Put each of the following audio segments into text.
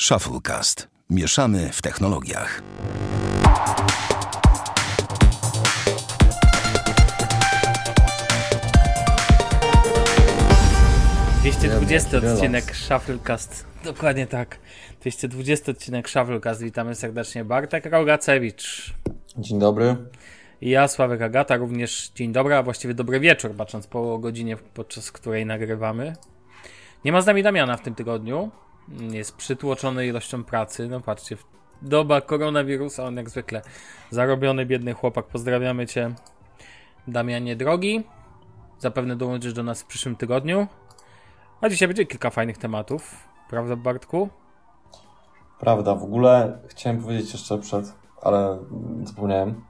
Shufflecast. Mieszamy w technologiach. Dwieście dwudziesty odcinek Shufflecast. Dokładnie tak. 220 odcinek Shufflecast. Witamy serdecznie Bartek Rogacewicz. Dzień dobry. I ja, Sławek Agata, również dzień dobry, a właściwie dobry wieczór, patrząc po godzinie, podczas której nagrywamy. Nie ma z nami Damiana w tym tygodniu. Jest przytłoczony ilością pracy. No patrzcie, doba koronawirusa, on jak zwykle zarobiony, biedny chłopak. Pozdrawiamy cię, Damianie drogi. Zapewne dołączysz do nas w przyszłym tygodniu. A dzisiaj będzie kilka fajnych tematów, prawda Bartku? Prawda, w ogóle chciałem powiedzieć jeszcze przed, ale zapomniałem.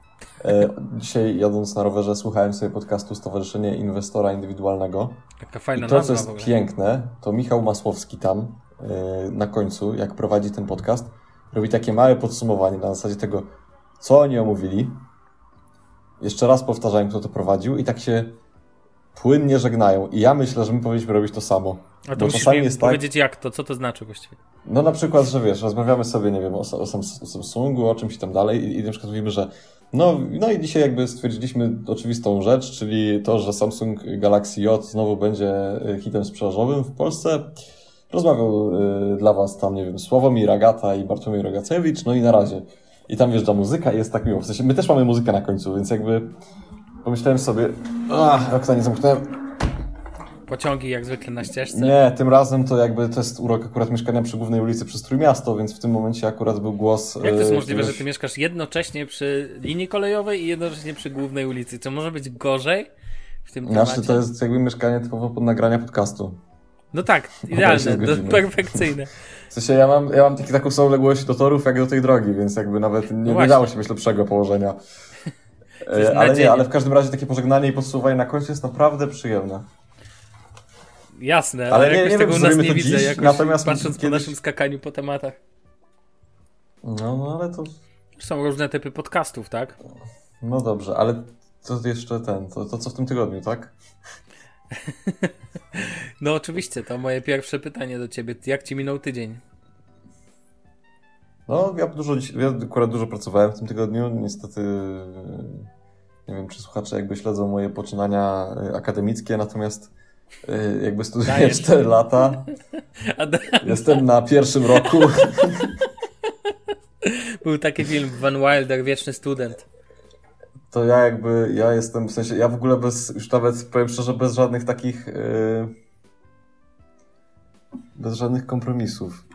E, dzisiaj jadąc na rowerze słuchałem sobie podcastu Stowarzyszenie Inwestora Indywidualnego. Jaka fajna I to, co jest piękne, to Michał Masłowski tam na końcu, jak prowadzi ten podcast, robi takie małe podsumowanie na zasadzie tego, co oni omówili. Jeszcze raz powtarzałem, kto to prowadził i tak się płynnie żegnają. I ja myślę, że my powinniśmy robić to samo. A to Bo czasami mi jest tak- powiedzieć jak to, co to znaczy właściwie. No na przykład, że wiesz, rozmawiamy sobie, nie wiem, o, o, Sams- o Samsungu, o czymś i tam dalej i, i na przykład mówimy, że no, no i dzisiaj jakby stwierdziliśmy oczywistą rzecz, czyli to, że Samsung Galaxy J znowu będzie hitem sprzedażowym w Polsce. Rozmawiał y, dla was tam, nie wiem, Sławomir Agata i Bartłomiej Rogacewicz, no i na razie. I tam wjeżdża muzyka i jest tak miło. W sensie, my też mamy muzykę na końcu, więc jakby pomyślałem sobie, ach, okna nie zamknąłem, Pociągi jak zwykle na ścieżce. nie, tym razem to jakby to jest urok akurat mieszkania przy głównej ulicy przez Trójmiasto, więc w tym momencie akurat był głos... Jak to jest e, możliwe, że ty mieszkasz jednocześnie przy linii kolejowej i jednocześnie przy głównej ulicy? Co może być gorzej w tym temacie? Znaczy to jest jakby mieszkanie typowo pod nagrania podcastu. No tak, idealne, do, perfekcyjne. W sensie ja mam, ja mam taki, taką samą odległość do torów, jak do tej drogi, więc jakby nawet nie, nie No dało się myślę lepszego położenia. E, ale nie, ale w każdym razie takie pożegnanie i podsumowanie na końcu jest naprawdę przyjemne. Jasne, ale, Ale nie- jakoś nie tego wiem, u nas nie widzę, dziś, natomiast patrząc po kiedyś- naszym skakaniu po tematach. No, no ale to... Są różne typy podcastów, tak? No dobrze, ale to jeszcze ten, to, to co w tym tygodniu, tak? No oczywiście, to moje pierwsze pytanie do ciebie. Jak ci minął tydzień? No, ja dużo, ja akurat dużo pracowałem w tym tygodniu. Niestety, nie wiem, czy słuchacze jakby śledzą moje poczynania y, akademickie, natomiast y, jakby studiuję Dajesz. 4 lata. Jestem na pierwszym roku. był taki film Van Wilder, Wieczny Student. To ja jakby, ja jestem, w sensie, ja w ogóle bez, już nawet powiem szczerze, bez żadnych takich, y, bez żadnych kompromisów.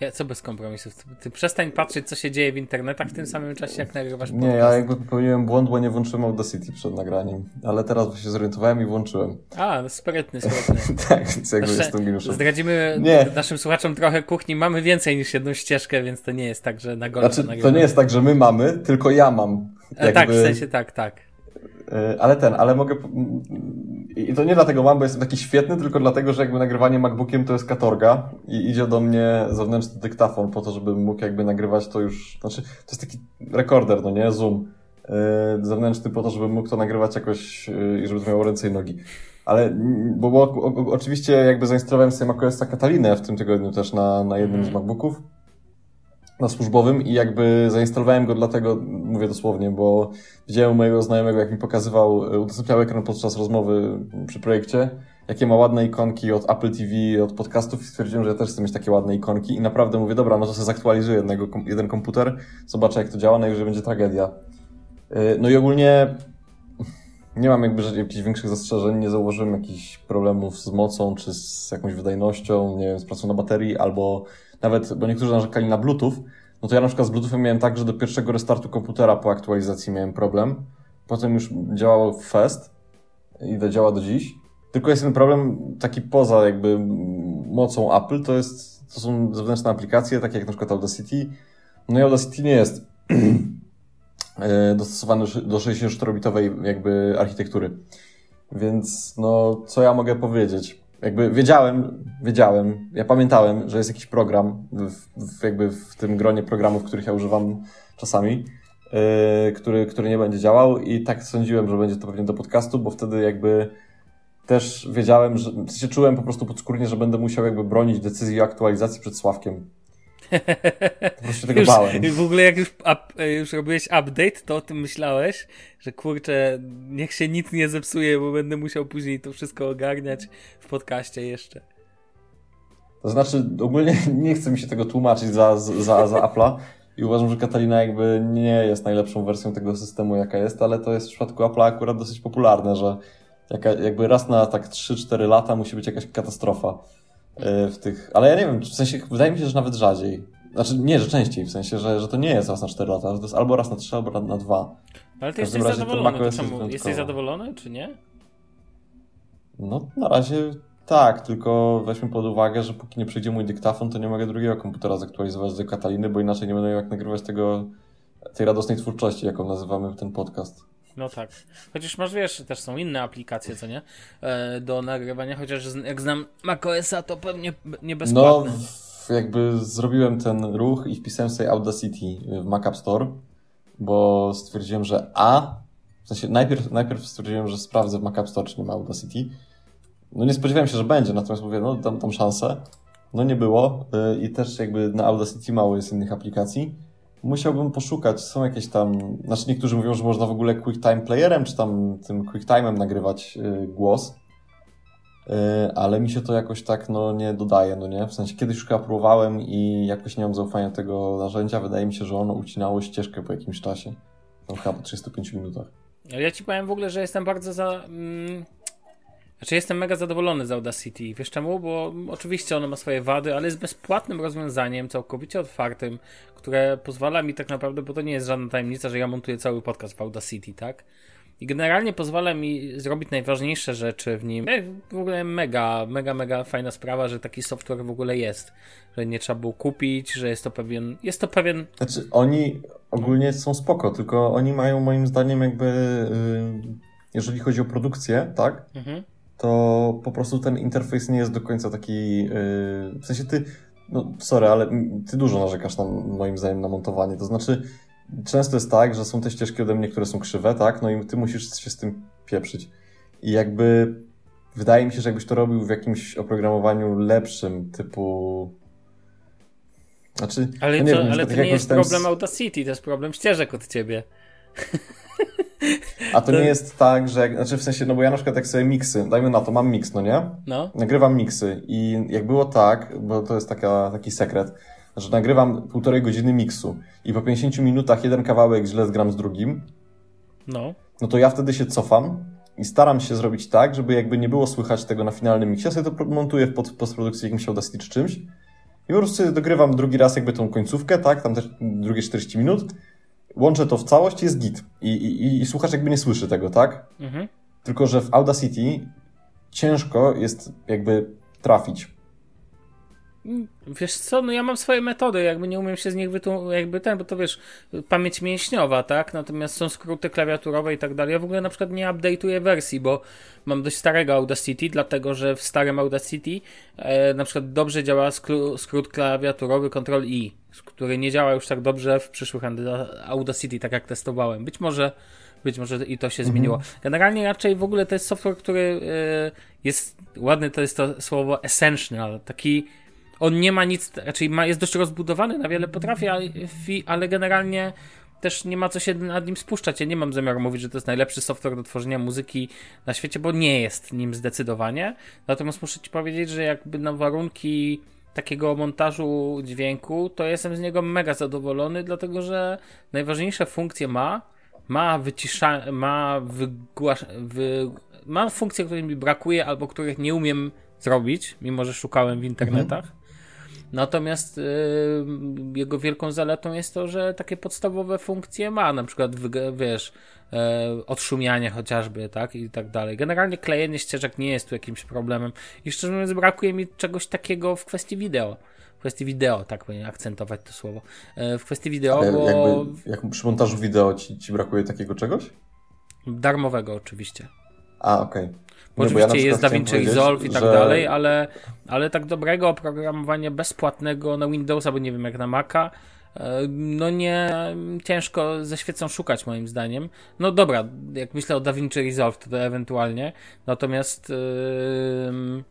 Ja, co bez kompromisów? Ty, ty przestań patrzeć, co się dzieje w internetach w tym samym czasie, jak nagrywasz Nie, podcast. ja jakby popełniłem błąd, bo nie włączyłem Audacity przed nagraniem. Ale teraz się zorientowałem i włączyłem. A, no sprytny, sprytny. tak, więc jakby Jeszcze jestem geniuszem. Zdradzimy Nie. naszym słuchaczom trochę kuchni. Mamy więcej niż jedną ścieżkę, więc to nie jest tak, że na golfa Znaczy, to nie jest tak, że my mamy, tylko ja mam. E, Tak, w sensie tak, tak. Y, Ale ten, ale mogę. I to nie dlatego mam, bo jestem taki świetny, tylko dlatego, że jakby nagrywanie MacBookiem to jest katorga i idzie do mnie zewnętrzny dyktafon po to, żebym mógł jakby nagrywać to już. Znaczy, to jest taki rekorder, no nie? Zoom. y, Zewnętrzny po to, żebym mógł to nagrywać jakoś y, i żeby to miało ręce i nogi. Ale, mm, bo, bo o, o, oczywiście jakby zainstalowałem sobie macOSa Catalinę w tym tygodniu też na, na jednym z Mhm. MacBooków na służbowym i jakby zainstalowałem go dlatego, mówię dosłownie, bo widziałem mojego znajomego, jak mi pokazywał, e, udostępniał ekran podczas rozmowy przy projekcie, jakie ma ładne ikonki od Apple TV, od podcastów i stwierdziłem, że ja też chcę mieć takie ładne ikonki i naprawdę mówię, dobra, no to sobie zaktualizuję jednego, jeden komputer, zobaczę jak to działa, najwyżej będzie tragedia. E, No i ogólnie nie mam jakby jakichś większych zastrzeżeń, nie zauważyłem jakichś problemów z mocą, czy z jakąś wydajnością, nie wiem, z pracą na baterii, albo nawet, bo niektórzy narzekali na Bluetooth, no to ja na przykład z Bluetoothem miałem tak, że do pierwszego restartu komputera po aktualizacji miałem problem. Potem już działało Fest i to działa do dziś. Tylko jest ten problem taki poza jakby mocą Apple, to jest, to są zewnętrzne aplikacje, takie jak na przykład Audacity. No i Audacity nie jest e, dostosowany do 64-bitowej jakby architektury. Więc no, co ja mogę powiedzieć? Jakby wiedziałem, wiedziałem, ja pamiętałem, że jest jakiś program w, w, jakby w tym gronie programów, których ja używam czasami, yy, który, który nie będzie działał i tak sądziłem, że będzie to pewnie do podcastu, bo wtedy jakby też wiedziałem, że w sensie czułem po prostu podskórnie, że będę musiał jakby bronić decyzji o aktualizacji przed Sławkiem. Po prostu tego Już, bałem. w ogóle jak już, up, już robiłeś update, to o tym myślałeś, że kurczę, niech się nic nie zepsuje, bo będę musiał później to wszystko ogarniać w podcaście jeszcze. To znaczy, ogólnie nie chce mi się tego tłumaczyć za, za, za Apple'a i uważam, że Catalina jakby nie jest najlepszą wersją tego systemu, jaka jest, ale to jest w przypadku Apple'a akurat dosyć popularne, że jaka, jakby raz na tak 3-4 lata musi być jakaś katastrofa w tych... Ale ja nie wiem, w sensie wydaje mi się, że nawet rzadziej. Znaczy nie, że częściej, w sensie, że, że to nie jest raz na 4 lata, że to jest albo raz na 3, albo na 2. Ale ty jesteś zadowolony, to jest czemu? Jesteś zadowolony, czy nie? No, na razie tak, tylko weźmy pod uwagę, że póki nie przyjdzie mój dyktafon, to nie mogę drugiego komputera zaktualizować do Kataliny, bo inaczej nie będę miał jak nagrywać tego, tej radosnej twórczości, jaką nazywamy ten podcast. No tak. Chociaż masz, wiesz, też są inne aplikacje, co nie? E, do nagrywania, chociaż jak znam macOSa, to pewnie nie No, bezpłatne. w- jakby zrobiłem ten ruch i wpisałem sobie Audacity w Mac App Store, bo stwierdziłem, że A, w sensie najpierw, najpierw stwierdziłem, że sprawdzę w Mac App Store, czy nie ma Audacity. No nie spodziewałem się, że będzie, natomiast mówię, no dam tam szansę. No nie było y, i też jakby na Audacity mało jest innych aplikacji. Musiałbym poszukać, są jakieś tam, znaczy niektórzy mówią, że można w ogóle QuickTime Playerem, czy tam tym QuickTime'em nagrywać y, głos. Y, ale mi się to jakoś tak no nie dodaje, no nie? W sensie kiedyś już próbowałem i jakoś nie mam zaufania tego narzędzia. Wydaje mi się, że ono ucinało ścieżkę po jakimś czasie. Tam chyba po 35 minutach. Ja ci powiem w ogóle, że jestem bardzo za. Mm, znaczy, jestem mega zadowolony z Audacity. Wiesz czemu? Bo oczywiście ono ma swoje wady, ale jest bezpłatnym rozwiązaniem, całkowicie otwartym, które pozwala mi tak naprawdę, bo to nie jest żadna tajemnica, że ja montuję cały podcast w Audacity, tak? I generalnie pozwala mi zrobić najważniejsze rzeczy w nim. E, W ogóle mega, mega, mega fajna sprawa, że taki software w ogóle jest. Że nie trzeba było kupić, że jest to pewien. Jest to pewien. Znaczy, oni ogólnie są spoko, tylko oni mają moim zdaniem jakby, y, jeżeli chodzi o produkcję, tak? Mhm. To po prostu ten interfejs nie jest do końca taki. Yy, w sensie ty, no sorry, ale ty dużo narzekasz na, moim zdaniem na montowanie. To znaczy, często jest tak, że są te ścieżki ode mnie, które są krzywe, tak? No i ty musisz się z tym pieprzyć. I jakby wydaje mi się, że jakbyś to robił w jakimś oprogramowaniu lepszym, typu. Znaczy, Ale, no nie to, wiem, ale to nie jest korzystałem z- problem Audacity, to jest problem ścieżek od ciebie. A to nie jest tak, że. Znaczy w sensie, no bo ja na przykład jak sobie miksy, dajmy na to, mam miks, no nie? No. nagrywam miksy i jak było tak, bo to jest taka, taki sekret, że nagrywam półtorej godziny miksu i po 50 minutach jeden kawałek źle zgram z drugim, No. no to ja wtedy się cofam i staram się zrobić tak, żeby jakby nie było słychać tego na finalnym miksie. Ja sobie to montuję w pod- postprodukcji jakimś Audacity czy czymś i po prostu dogrywam drugi raz jakby tą końcówkę, tak, tam też drugie 40 minut, łączę to w całość jest git. I, i, i słuchacz jakby nie słyszy tego, tak? Mhm. Tylko, że w Audacity ciężko jest jakby trafić. Wiesz co, no ja mam swoje metody, jakby nie umiem się z nich wytłumaczyć, jakby ten, bo to wiesz, pamięć mięśniowa, tak? Natomiast są skróty klawiaturowe i tak dalej. Ja w ogóle na przykład nie update'uję wersji, bo mam dość starego Audacity, dlatego że w starym Audacity e, na przykład dobrze działa skró- skrót klawiaturowy Ctrl-I, który nie działa już tak dobrze w przyszłych Auda- Audacity, tak jak testowałem. Być może być może i to się zmieniło. Generalnie raczej w ogóle to jest software, który e, jest, ładny to jest to słowo essential, taki on nie ma nic, raczej ma, jest dość rozbudowany, na wiele potrafi, ale, fi- ale generalnie też nie ma co się nad nim spuszczać. Ja nie mam zamiaru mówić, że to jest najlepszy software do tworzenia muzyki na świecie, bo nie jest nim zdecydowanie. Natomiast muszę ci powiedzieć, że jakby na warunki takiego montażu dźwięku, to jestem z niego mega zadowolony, dlatego że najważniejsze funkcje ma, ma wycisza, ma wygłasz, wy, ma funkcje, których mi brakuje albo których nie umiem zrobić, mimo że szukałem w internetach. Natomiast y, jego wielką zaletą jest to, że takie podstawowe funkcje ma, na przykład wiesz, e, odszumianie chociażby, tak, i tak dalej. Generalnie klejenie ścieżek nie jest tu jakimś problemem i szczerze mówiąc brakuje mi czegoś takiego w kwestii wideo. W kwestii wideo, tak powinien akcentować to słowo. E, w kwestii wideo, Ale bo jakby, jak przy montażu wideo ci, ci brakuje takiego czegoś? darmowego oczywiście. A, okej. Bo ja oczywiście jest DaVinci Resolve i tak że- dalej, ale, ale tak dobrego oprogramowania bezpłatnego na Windowsa, bo nie wiem jak na Maca, e, no nie, ciężko ze świecą szukać moim zdaniem. No dobra, jak myślę o DaVinci Resolve, to, to ewentualnie, natomiast yy,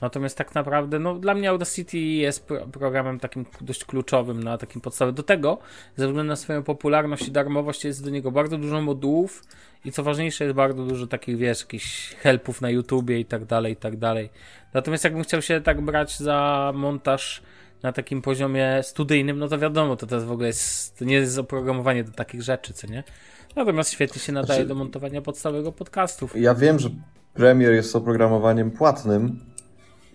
natomiast tak naprawdę, no dla mnie Audacity jest pro programem takim dość kluczowym na takim podstawie. Do tego, ze względu na swoją popularność i darmowość jest do niego bardzo dużo modułów i co ważniejsze jest bardzo dużo takich, wiesz, jakichś helpów na YouTubie i tak dalej, i tak dalej. Natomiast jakbym chciał się tak brać za montaż na takim poziomie studyjnym, no to wiadomo, to, jest w ogóle jest, to nie jest oprogramowanie do takich rzeczy, co nie? Natomiast świetnie się nadaje znaczy, do montowania podstawowego podcastów. Ja wiem, że Premiere jest oprogramowaniem płatnym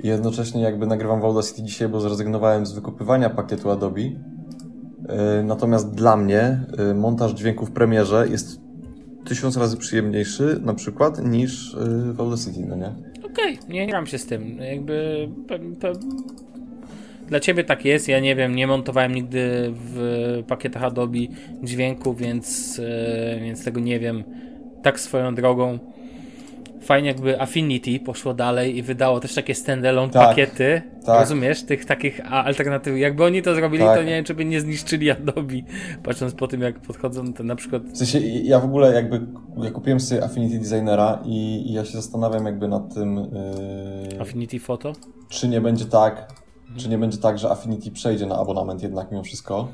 jednocześnie jakby nagrywam w Audacity dzisiaj, bo zrezygnowałem z wykupywania pakietu Adobe. Yy, natomiast dla mnie yy, montaż dźwięku w Premierze jest tysiąc razy przyjemniejszy na przykład niż yy, w Audacity, no nie? Okej, okay, nie gram się z tym. Jakby dla ciebie tak jest, ja nie wiem, nie montowałem nigdy w pakietach Adobe dźwięku, więc, więc tego nie wiem. Tak swoją drogą. Fajnie jakby Affinity poszło dalej i wydało też takie standalone tak, pakiety, tak. rozumiesz, tych takich alternatyw. Jakby oni to zrobili, tak. to nie wiem, czy by nie zniszczyli Adobe, patrząc po tym, jak podchodzą to na przykład... W sensie, ja w ogóle jakby, ja kupiłem sobie Affinity Designera i, i ja się zastanawiam jakby nad tym... Yy... Affinity Photo? Czy nie będzie tak, Mhm. Czy nie będzie tak, że Affinity przejdzie na abonament jednak mimo wszystko?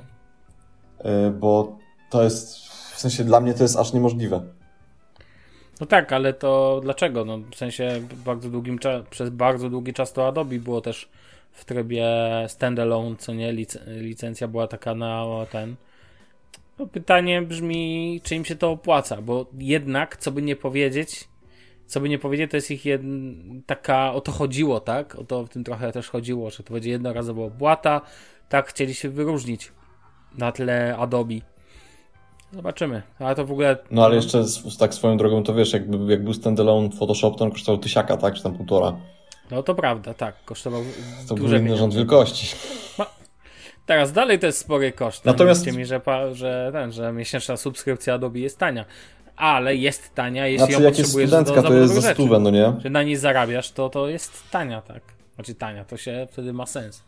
Yy, bo to jest, w sensie dla mnie to jest aż niemożliwe. No tak, ale to dlaczego? No, w sensie bardzo długim przez bardzo długi czas to Adobe było też w trybie standalone, co nie, Lic licencja była taka na ten. No, pytanie brzmi, czy im się to opłaca, bo jednak, co by nie powiedzieć, co by nie powiedzieć, to jest ich jedna, taka, o to chodziło, tak? O to w tym trochę też chodziło, że to będzie jednorazowa opłata. Tak chcieli się wyróżnić na tle Adobe. Zobaczymy. Ale to w ogóle. No ale jeszcze z, tak swoją drogą, to wiesz, jakby, jak był standalone Photoshop, to on kosztował tysiaka, tak? Czy tam półtora. No to prawda, tak. Kosztował. To był inny rząd wielkości. Ma... Teraz dalej to jest spory koszt. Natomiast. Mi, że, że, ten, że miesięczna subskrypcja Adobe jest tania ale jest tania, jeśli znaczy, ją jak potrzebujesz jest studencka, do to jest za stówę, no nie? Że na niej zarabiasz, to, to jest tania, tak. Znaczy tania, to się wtedy ma sens.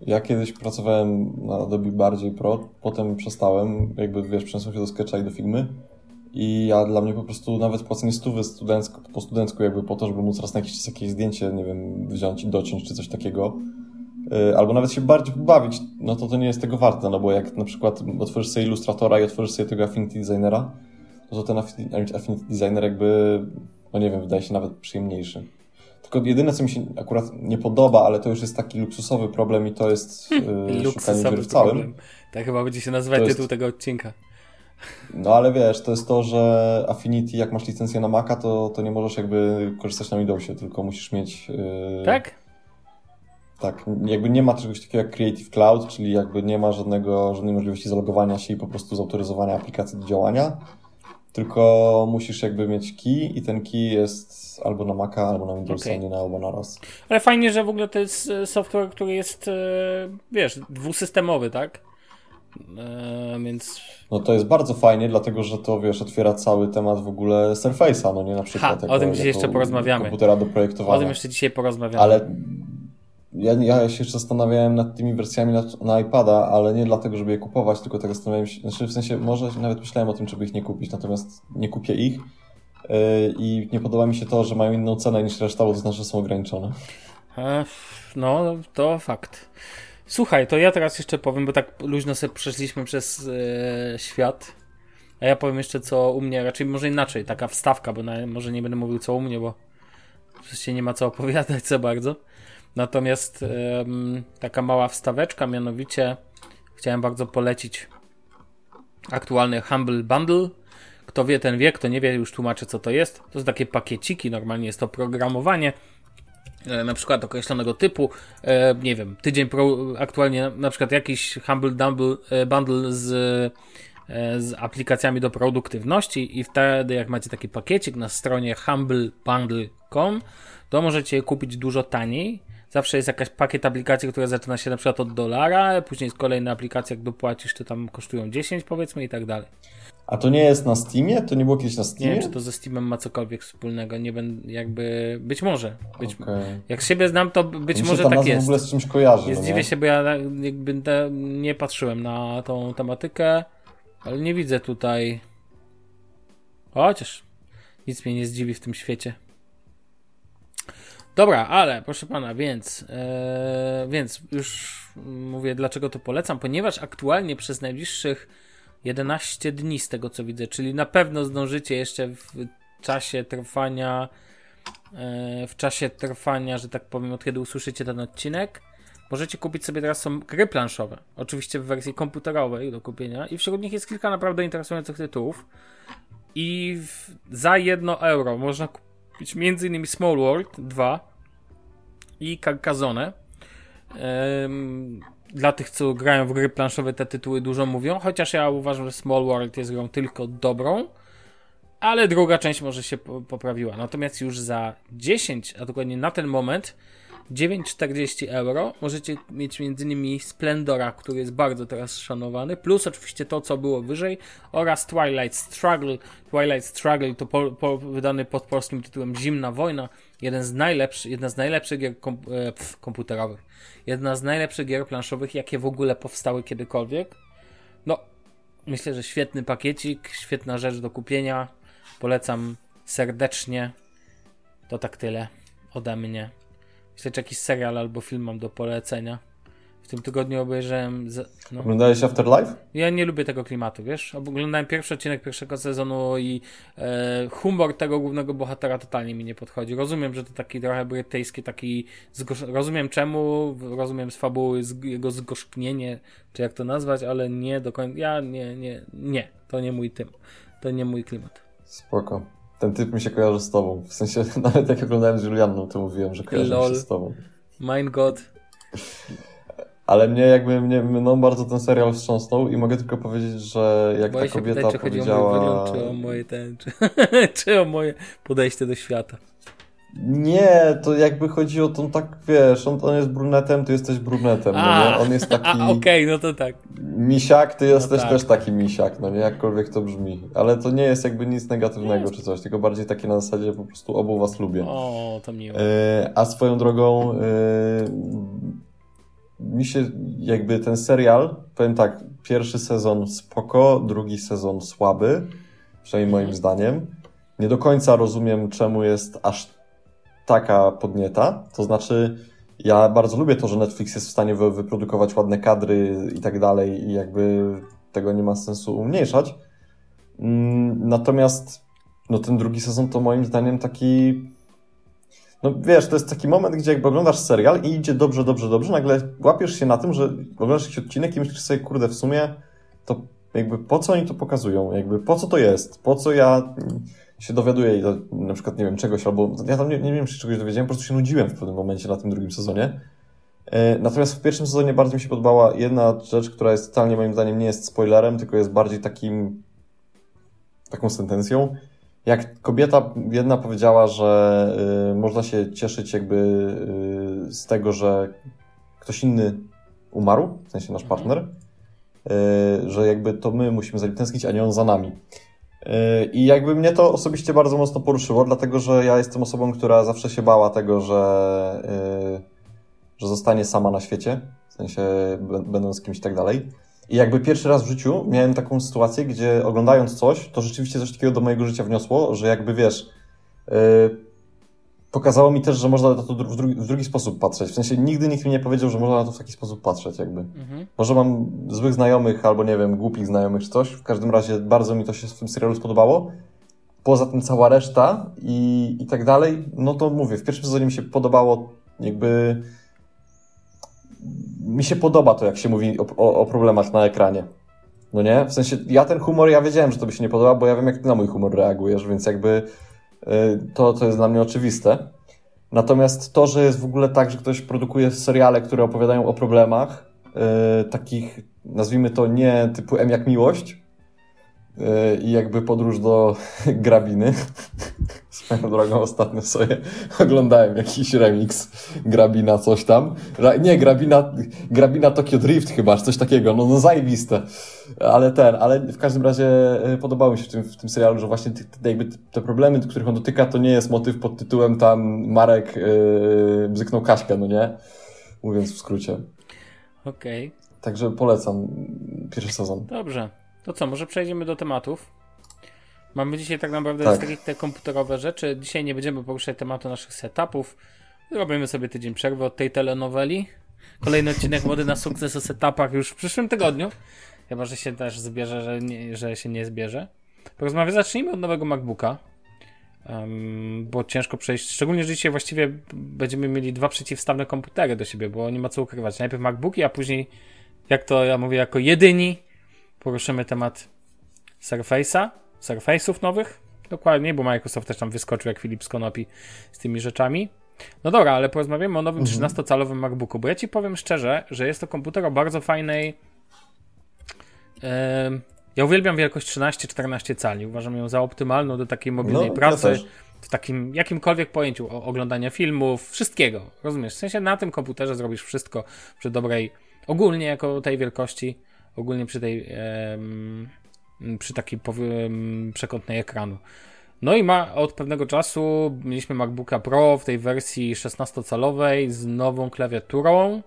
Ja kiedyś pracowałem na Adobe bardziej pro, potem przestałem, jakby wiesz, przeniosłem się do Sketcha i do Figmy i ja dla mnie po prostu nawet płacenie stówy studencko, po studencku jakby po to, żeby móc raz na jakiś czas jakieś zdjęcie, nie wiem, wziąć i dociąć czy coś takiego, yy, albo nawet się bardziej bawić, no to to nie jest tego warte, no bo jak na przykład otworzysz sobie Illustratora i otworzysz sobie tego Affinity Designera, no to ten Affinity Designer jakby, no nie wiem, wydaje się nawet przyjemniejszy. Tylko jedyne, co mi się akurat nie podoba, ale to już jest taki luksusowy problem i to jest yy, szukanie dziury w całym. Problem. Tak chyba będzie się nazywać to tytuł jest... tego odcinka. No ale wiesz, to jest to, że Affinity, jak masz licencję na Maca, to, to nie możesz jakby korzystać na Windowsie, tylko musisz mieć... Yy... Tak? Tak, jakby nie ma czegoś takiego jak Creative Cloud, czyli jakby nie ma żadnego, żadnej możliwości zalogowania się i po prostu zautoryzowania aplikacji do działania tylko musisz jakby mieć key i ten key jest albo na Maca, albo na Windowsa, okay. nie na oba naraz. Ale fajnie, że w ogóle to jest e, software, który jest, e, wiesz, dwusystemowy, tak? Eee, więc... No to jest bardzo fajnie, dlatego że to, wiesz, otwiera cały temat w ogóle Surface'a, no nie na przykład. Ha, jako, o tym dzisiaj jeszcze porozmawiamy. Komputera do projektowania. O tym jeszcze dzisiaj porozmawiamy. Ale ja, ja się jeszcze zastanawiałem nad tymi wersjami na, na iPada, ale nie dlatego, żeby je kupować, tylko tak zastanawiałem się, znaczy w sensie może nawet myślałem o tym, żeby ich nie kupić, natomiast nie kupię ich yy, i nie podoba mi się to, że mają inną cenę niż reszta, bo to znaczy, są ograniczone. No, to fakt. Słuchaj, to ja teraz jeszcze powiem, bo tak luźno sobie przeszliśmy przez e, świat. A ja powiem jeszcze co u mnie, raczej może inaczej, taka wstawka, bo na, może nie będę mówił co u mnie, bo przecież nie ma co opowiadać za bardzo. Natomiast taka mała wstaweczka, mianowicie chciałem bardzo polecić aktualny Humble Bundle. Kto wie, ten wie, kto nie wie, już tłumaczę co to jest. To są takie pakieciki, normalnie jest to programowanie e, na przykład określonego typu, e, nie wiem, tydzień pro, aktualnie na przykład jakiś Humble Bundle, e, bundle z, z aplikacjami do produktywności i wtedy jak macie taki pakiecik na stronie humblebundle.com to możecie je kupić dużo taniej zawsze jest jakaś pakiet aplikacji, która zaczyna się na przykład od dolara, później jest kolejna aplikacja, jak dopłacisz, to tam kosztują 10 powiedzmy i tak dalej. A to nie jest na Steamie? To nie było kiedyś na Steamie? Nie wiem, czy to ze Steamem ma cokolwiek wspólnego, nie będę, jakby, być może. Być, okay. Jak siebie znam, to być może ta tak jest. w ogóle z czymś kojarzy. Nie no zdziwię się, bo ja jakby nie patrzyłem na tą tematykę, ale nie widzę tutaj. Chociaż nic mnie nie zdziwi w tym świecie. Dobra, ale proszę pana, więc, e, więc już mówię, dlaczego to polecam, ponieważ aktualnie przez najbliższych 11 dni, z tego co widzę, czyli na pewno zdążycie jeszcze w czasie trwania, e, w czasie trwania, że tak powiem, od kiedy usłyszycie ten odcinek, możecie kupić sobie teraz są gry planszowe. Oczywiście w wersji komputerowej do kupienia, i wśród nich jest kilka naprawdę interesujących tytułów. I w, za 1 euro można kupić m.in. Small World 2 i Carcassonne. Dla tych, co grają w gry planszowe, te tytuły dużo mówią, chociaż ja uważam, że Small World jest grą tylko dobrą, ale druga część może się poprawiła. Natomiast już za 10, a dokładnie na ten moment, 9,40 euro możecie mieć m.in. Splendora, który jest bardzo teraz szanowany, plus oczywiście to, co było wyżej, oraz Twilight Struggle. Twilight Struggle to po, po, wydany pod polskim tytułem Zimna Wojna, jeden z najlepszych, jedna z najlepszych gier kom, e, pf, komputerowych, jedna z najlepszych gier planszowych, jakie w ogóle powstały kiedykolwiek. No, myślę, że świetny pakiecik, świetna rzecz do kupienia. Polecam serdecznie. To tak tyle ode mnie. Że jakiś serial albo film mam do polecenia. W tym tygodniu obejrzałem. Z... No. Oglądałeś Afterlife? Ja nie lubię tego klimatu, wiesz? Oglądałem pierwszy odcinek pierwszego sezonu i e, humor tego głównego bohatera totalnie mi nie podchodzi. Rozumiem, że to taki trochę brytyjski, taki. Zgosz... Rozumiem czemu, rozumiem z fabuły, z jego zgorzknienie, czy jak to nazwać, ale nie do końca. Ja nie, nie, nie. To nie mój tym. To nie mój klimat. Spoko. Ten typ mi się kojarzy z tobą. W sensie, nawet jak oglądałem z Julianną, to mówiłem, że kojarzy Lol. się z tobą. Mein God. Ale mnie jakby, mnie no, bardzo ten serial wstrząsnął i mogę tylko powiedzieć, że jak Boję ta kobieta pytać, czy powiedziała... Chodzi o mój wygląd, czy o moje ten, czy, czy o moje podejście do świata. Nie, to jakby chodzi o tą tak, wiesz, on, on jest brunetem, ty jesteś brunetem, a, no nie? On jest taki... A, okej, okay, no to tak. Misiak, ty jesteś no tak. też taki misiak, no nie? Jakkolwiek to brzmi. Ale to nie jest jakby nic negatywnego czy coś, tylko bardziej takie na zasadzie po prostu obu was lubię. O, to miło. Yy, a swoją drogą... Yy, mi się jakby ten serial, powiem tak, pierwszy sezon spoko, drugi sezon słaby, przynajmniej moim mhm. zdaniem. Nie do końca rozumiem, czemu jest aż taka podnieta. To znaczy, ja bardzo lubię to, że Netflix jest w stanie wyprodukować ładne kadry i tak dalej, i jakby tego nie ma sensu umniejszać. Mm, natomiast no, ten drugi sezon to moim zdaniem taki no wiesz, to jest taki moment, gdzie jakby oglądasz serial i idzie dobrze, dobrze, dobrze, nagle łapiesz się na tym, że oglądasz jakiś odcinek i myślisz sobie, kurde, w sumie to jakby po co oni to pokazują, jakby po co to jest, po co ja się dowiaduję na przykład, nie wiem, czegoś, albo ja tam nie, nie wiem, czy czegoś dowiedziałem, po prostu się nudziłem w pewnym momencie na tym drugim sezonie. E, natomiast w pierwszym sezonie bardzo mi się podobała jedna rzecz, która jest totalnie moim zdaniem nie jest spoilerem, tylko jest bardziej takim taką sentencją, jak kobieta jedna powiedziała, że y, można się cieszyć jakby y, z tego, że ktoś inny umarł, w sensie nasz mhm. partner, y, że jakby to my musimy za nim tęsknić, a nie on za nami. Y, I jakby mnie to osobiście bardzo mocno poruszyło, dlatego że ja jestem osobą, która zawsze się bała tego, że, y, że zostanie sama na świecie, w sensie będąc kimś i tak dalej. I jakby pierwszy raz w życiu miałem taką sytuację, gdzie oglądając coś, to rzeczywiście coś takiego do mojego życia wniosło, że jakby wiesz, yy, pokazało mi też, że można na to w drugi, w drugi, sposób patrzeć. W sensie nigdy nikt mi nie powiedział, że można na to w taki sposób patrzeć, jakby. Mhm. Może mam złych znajomych, albo nie wiem, głupich znajomych czy coś. W każdym razie bardzo mi to się w tym serialu spodobało. Poza tym cała reszta i, i tak dalej, no to mówię, w pierwszym sezonie mi się podobało jakby mi się podoba to, jak się mówi o, o, o, problemach na ekranie. No nie? W sensie, ja ten humor, ja wiedziałem, że to by się nie podoba, bo ja wiem, jak ty na mój humor reagujesz, więc jakby to, to jest dla mnie oczywiste. Natomiast to, że jest w ogóle tak, że ktoś produkuje seriale, które opowiadają o problemach, y, takich, nazwijmy to nie typu M jak miłość, E, i jakby podróż do grabiny. Swoją drogą ostatnio sobie oglądałem jakiś remix Grabina coś tam. Nie, Grabina, Grabina Tokyo Drift chyba, coś takiego, no, no zajebiste. Ale ten, ale w każdym razie e, podobało mi się w tym, w tym serialu, że właśnie te, jakby te problemy, których on dotyka, to nie jest motyw pod tytułem tam Marek yy, bzyknął Kaśkę, no nie? Mówiąc w skrócie. Okej. Okay. Także polecam pierwszy sezon. Dobrze. To co, może przejdziemy do tematów? Mamy dzisiaj tak naprawdę tak. te komputerowe rzeczy. Dzisiaj nie będziemy poruszać tematu naszych setupów. Robimy sobie tydzień przerwy od tej telenoweli. Kolejny odcinek Mody na sukces o setupach już w przyszłym tygodniu. Chyba, że się też zbierze, że, nie, że się nie zbierze. Porozmawiamy, zacznijmy od nowego MacBooka. Um, bo ciężko przejść, szczególnie, że dzisiaj właściwie będziemy mieli dwa przeciwstawne komputery do siebie, bo nie ma co ukrywać. Najpierw MacBooki, a później, jak to ja mówię, jako jedyni poruszymy temat Surface'a, Surface'ów nowych. Dokładnie, bo Microsoft też tam wyskoczył jak Filip z Konopi z tymi rzeczami. No dobra, ale porozmawiamy o nowym mhm. 13-calowym MacBooku, bo ja ci powiem szczerze, że jest to komputer o bardzo fajnej. Yy, ja uwielbiam wielkość 13-14 cali. Uważam ją za optymalną do takiej mobilnej no, pracy. Ja w takim jakimkolwiek pojęciu oglądania filmów, wszystkiego. Rozumiesz? W sensie na tym komputerze zrobisz wszystko przy dobrej, ogólnie jako tej wielkości ogólnie przy tej przy takiej przekątnej ekranu. No i ma od pewnego czasu mieliśmy MacBooka Pro w tej wersji 16-calowej z nową klawiaturą,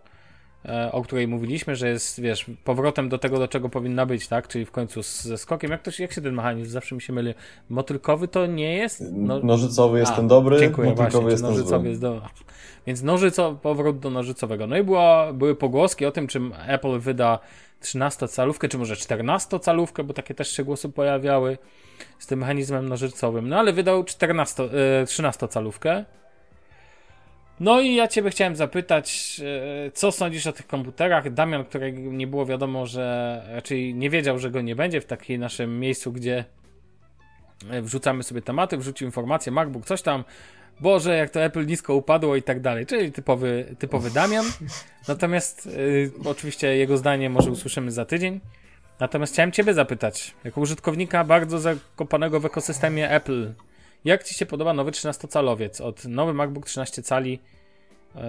o której mówiliśmy, że jest, wiesz, powrotem do tego, do czego powinna być, tak? Czyli w końcu ze skokiem. Jak, to, jak się ten mechanizm zawsze mi się myli? Motylkowy to nie jest? No... Nożycowy jest A, ten dobry, dziękuję, motylkowy właśnie, jest nożycowy jest do... Więc nożyco, powrót do nożycowego. No i była, były pogłoski o tym, czym Apple wyda 13-calówkę, czy może 14-calówkę, bo takie też się głosy pojawiały z tym mechanizmem nożycowym. No ale wydał 14, 13-calówkę. No i ja Ciebie chciałem zapytać, e, co sądzisz o tych komputerach? Damian, którego nie było wiadomo, że raczej nie wiedział, że go nie będzie w takim naszym miejscu, gdzie e, wrzucamy sobie tematy, wrzucił informację, MacBook, coś tam, Boże, jak to Apple nisko upadło i tak dalej. Czyli typowy, typowy Damian. Natomiast y, oczywiście jego zdanie może usłyszymy za tydzień. Natomiast chciałem Ciebie zapytać, jako użytkownika bardzo zakopanego w ekosystemie Apple, jak Ci się podoba nowy 13-calowiec od nowy MacBook 13 cali? Y,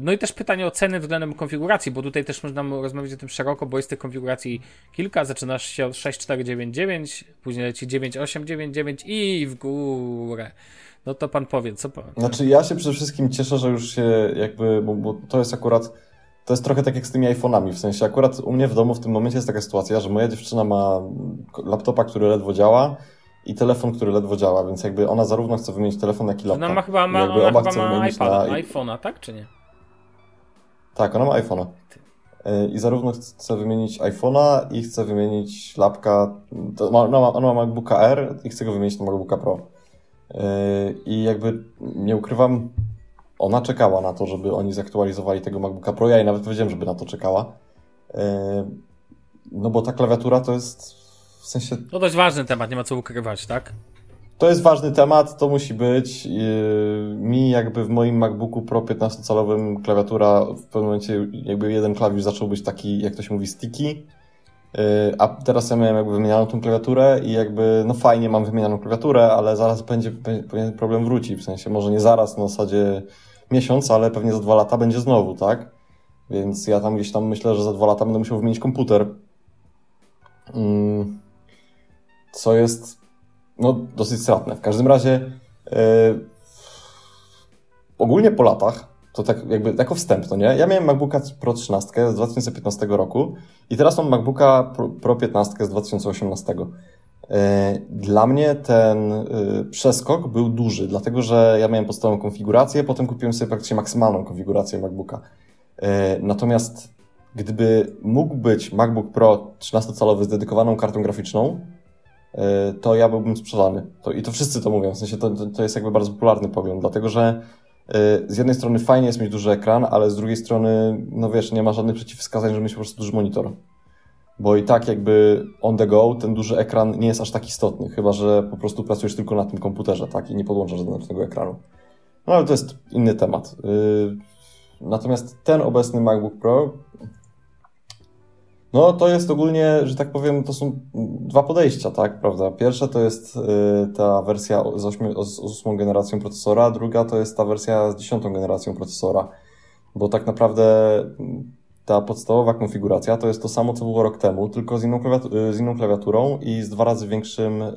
no i też pytanie o ceny względem konfiguracji, bo tutaj też można rozmawiać o tym szeroko, bo jest tych konfiguracji kilka. Zaczynasz się od 6499, później leci 9899 i w górę. No to pan powie, co pan. Znaczy, ja się przede wszystkim cieszę, że już się jakby, bo, bo to jest akurat. To jest trochę tak jak z tymi iPhone'ami, w sensie akurat u mnie w domu w tym momencie jest taka sytuacja, że moja dziewczyna ma laptopa, który ledwo działa i telefon, który ledwo działa, więc jakby ona zarówno chce wymienić telefon, jak i laptop. Ona ma chyba, ma, ona chyba ma iPada, na... iPhone'a, tak czy nie? Tak, ona ma iPhone'a. Y, I zarówno chce wymienić iPhone'a i chce wymienić lapka, ona ma, ona ma MacBooka R i chce go wymienić na MacBooka Pro. Yy, I jakby nie ukrywam, ona czekała na to, żeby oni zaktualizowali tego MacBooka Pro. Ja jej nawet powiedziałem, żeby na to czekała. Yy, no bo ta klawiatura to jest w sensie. To dość ważny temat, nie ma co ukrywać, tak? To jest ważny temat, to musi być. Yy, mi jakby w moim MacBooku Pro 15-calowym klawiatura w pewnym momencie jakby jeden klawisz zaczął być taki, jak to się mówi, sticky Y, a teraz ja miałem jakby wymienianą tą klawiaturę i jakby, no fajnie mam wymienianą klawiaturę, ale zaraz będzie, będzie problem wróci, w sensie może nie zaraz, na zasadzie miesiąc, ale pewnie za dwa lata będzie znowu, tak? Więc ja tam gdzieś tam myślę, że za dwa lata będę musiał wymienić komputer. Mm, co jest, no, dosyć stratne. W każdym razie, yy, ogólnie po latach, to tak jakby jako wstęp, no nie? Ja miałem MacBooka Pro 13 z 2015 roku i teraz mam MacBooka Pro 15 z 2018. E, dla mnie ten e, przeskok był duży, dlatego że ja miałem podstawową konfigurację, potem kupiłem sobie praktycznie maksymalną konfigurację MacBooka. Natomiast gdyby mógł być MacBook Pro 13-calowy z dedykowaną kartą graficzną, to ja byłbym sprzedany. To, I to wszyscy to mówią, w sensie to, to jest jakby bardzo popularny pogląd, dlatego że z jednej strony fajnie jest mieć duży ekran, ale z drugiej strony, no wiesz, nie ma żadnych przeciwwskazań, żeby mieć po prostu duży monitor. Bo i tak jakby on the go, ten duży ekran nie jest aż tak istotny, chyba że po prostu pracujesz tylko na tym komputerze, tak, i nie podłączasz żadnego ekranu. No ale to jest inny temat. Natomiast ten obecny MacBook Pro No to jest ogólnie, że tak powiem, to są dwa podejścia, tak, prawda? Pierwsze to jest y, ta wersja z, ośmiu, z ósmą generacją procesora, druga to jest ta wersja z dziesiątą generacją procesora, bo tak naprawdę ta podstawowa konfiguracja to jest to samo, co było rok temu, tylko z inną, z inną klawiaturą i z dwa razy większym, yy,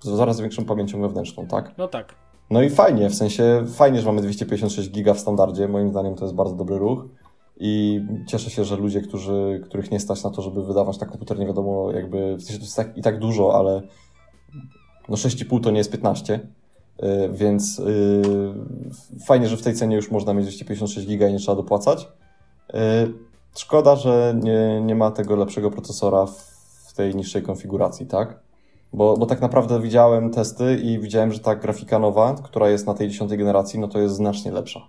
z dwa razy większą pamięcią wewnętrzną, tak? No tak. No i fajnie, w sensie fajnie, że mamy 256 giga w standardzie, moim zdaniem to jest bardzo dobry ruch i cieszę się, że ludzie, którzy, których nie stać na to, żeby wydawać na komputer, nie wiadomo jakby, w sensie to jest tak, i tak dużo, ale no 6,5 to nie jest 15, yy, więc yy, fajnie, że w tej cenie już można mieć 256 giga i nie trzeba dopłacać. Y, szkoda, że nie, nie ma tego lepszego procesora w tej niższej konfiguracji, tak? Bo, bo tak naprawdę widziałem testy i widziałem, że ta grafika nowa, która jest na tej dziesiątej generacji, no to jest znacznie lepsza.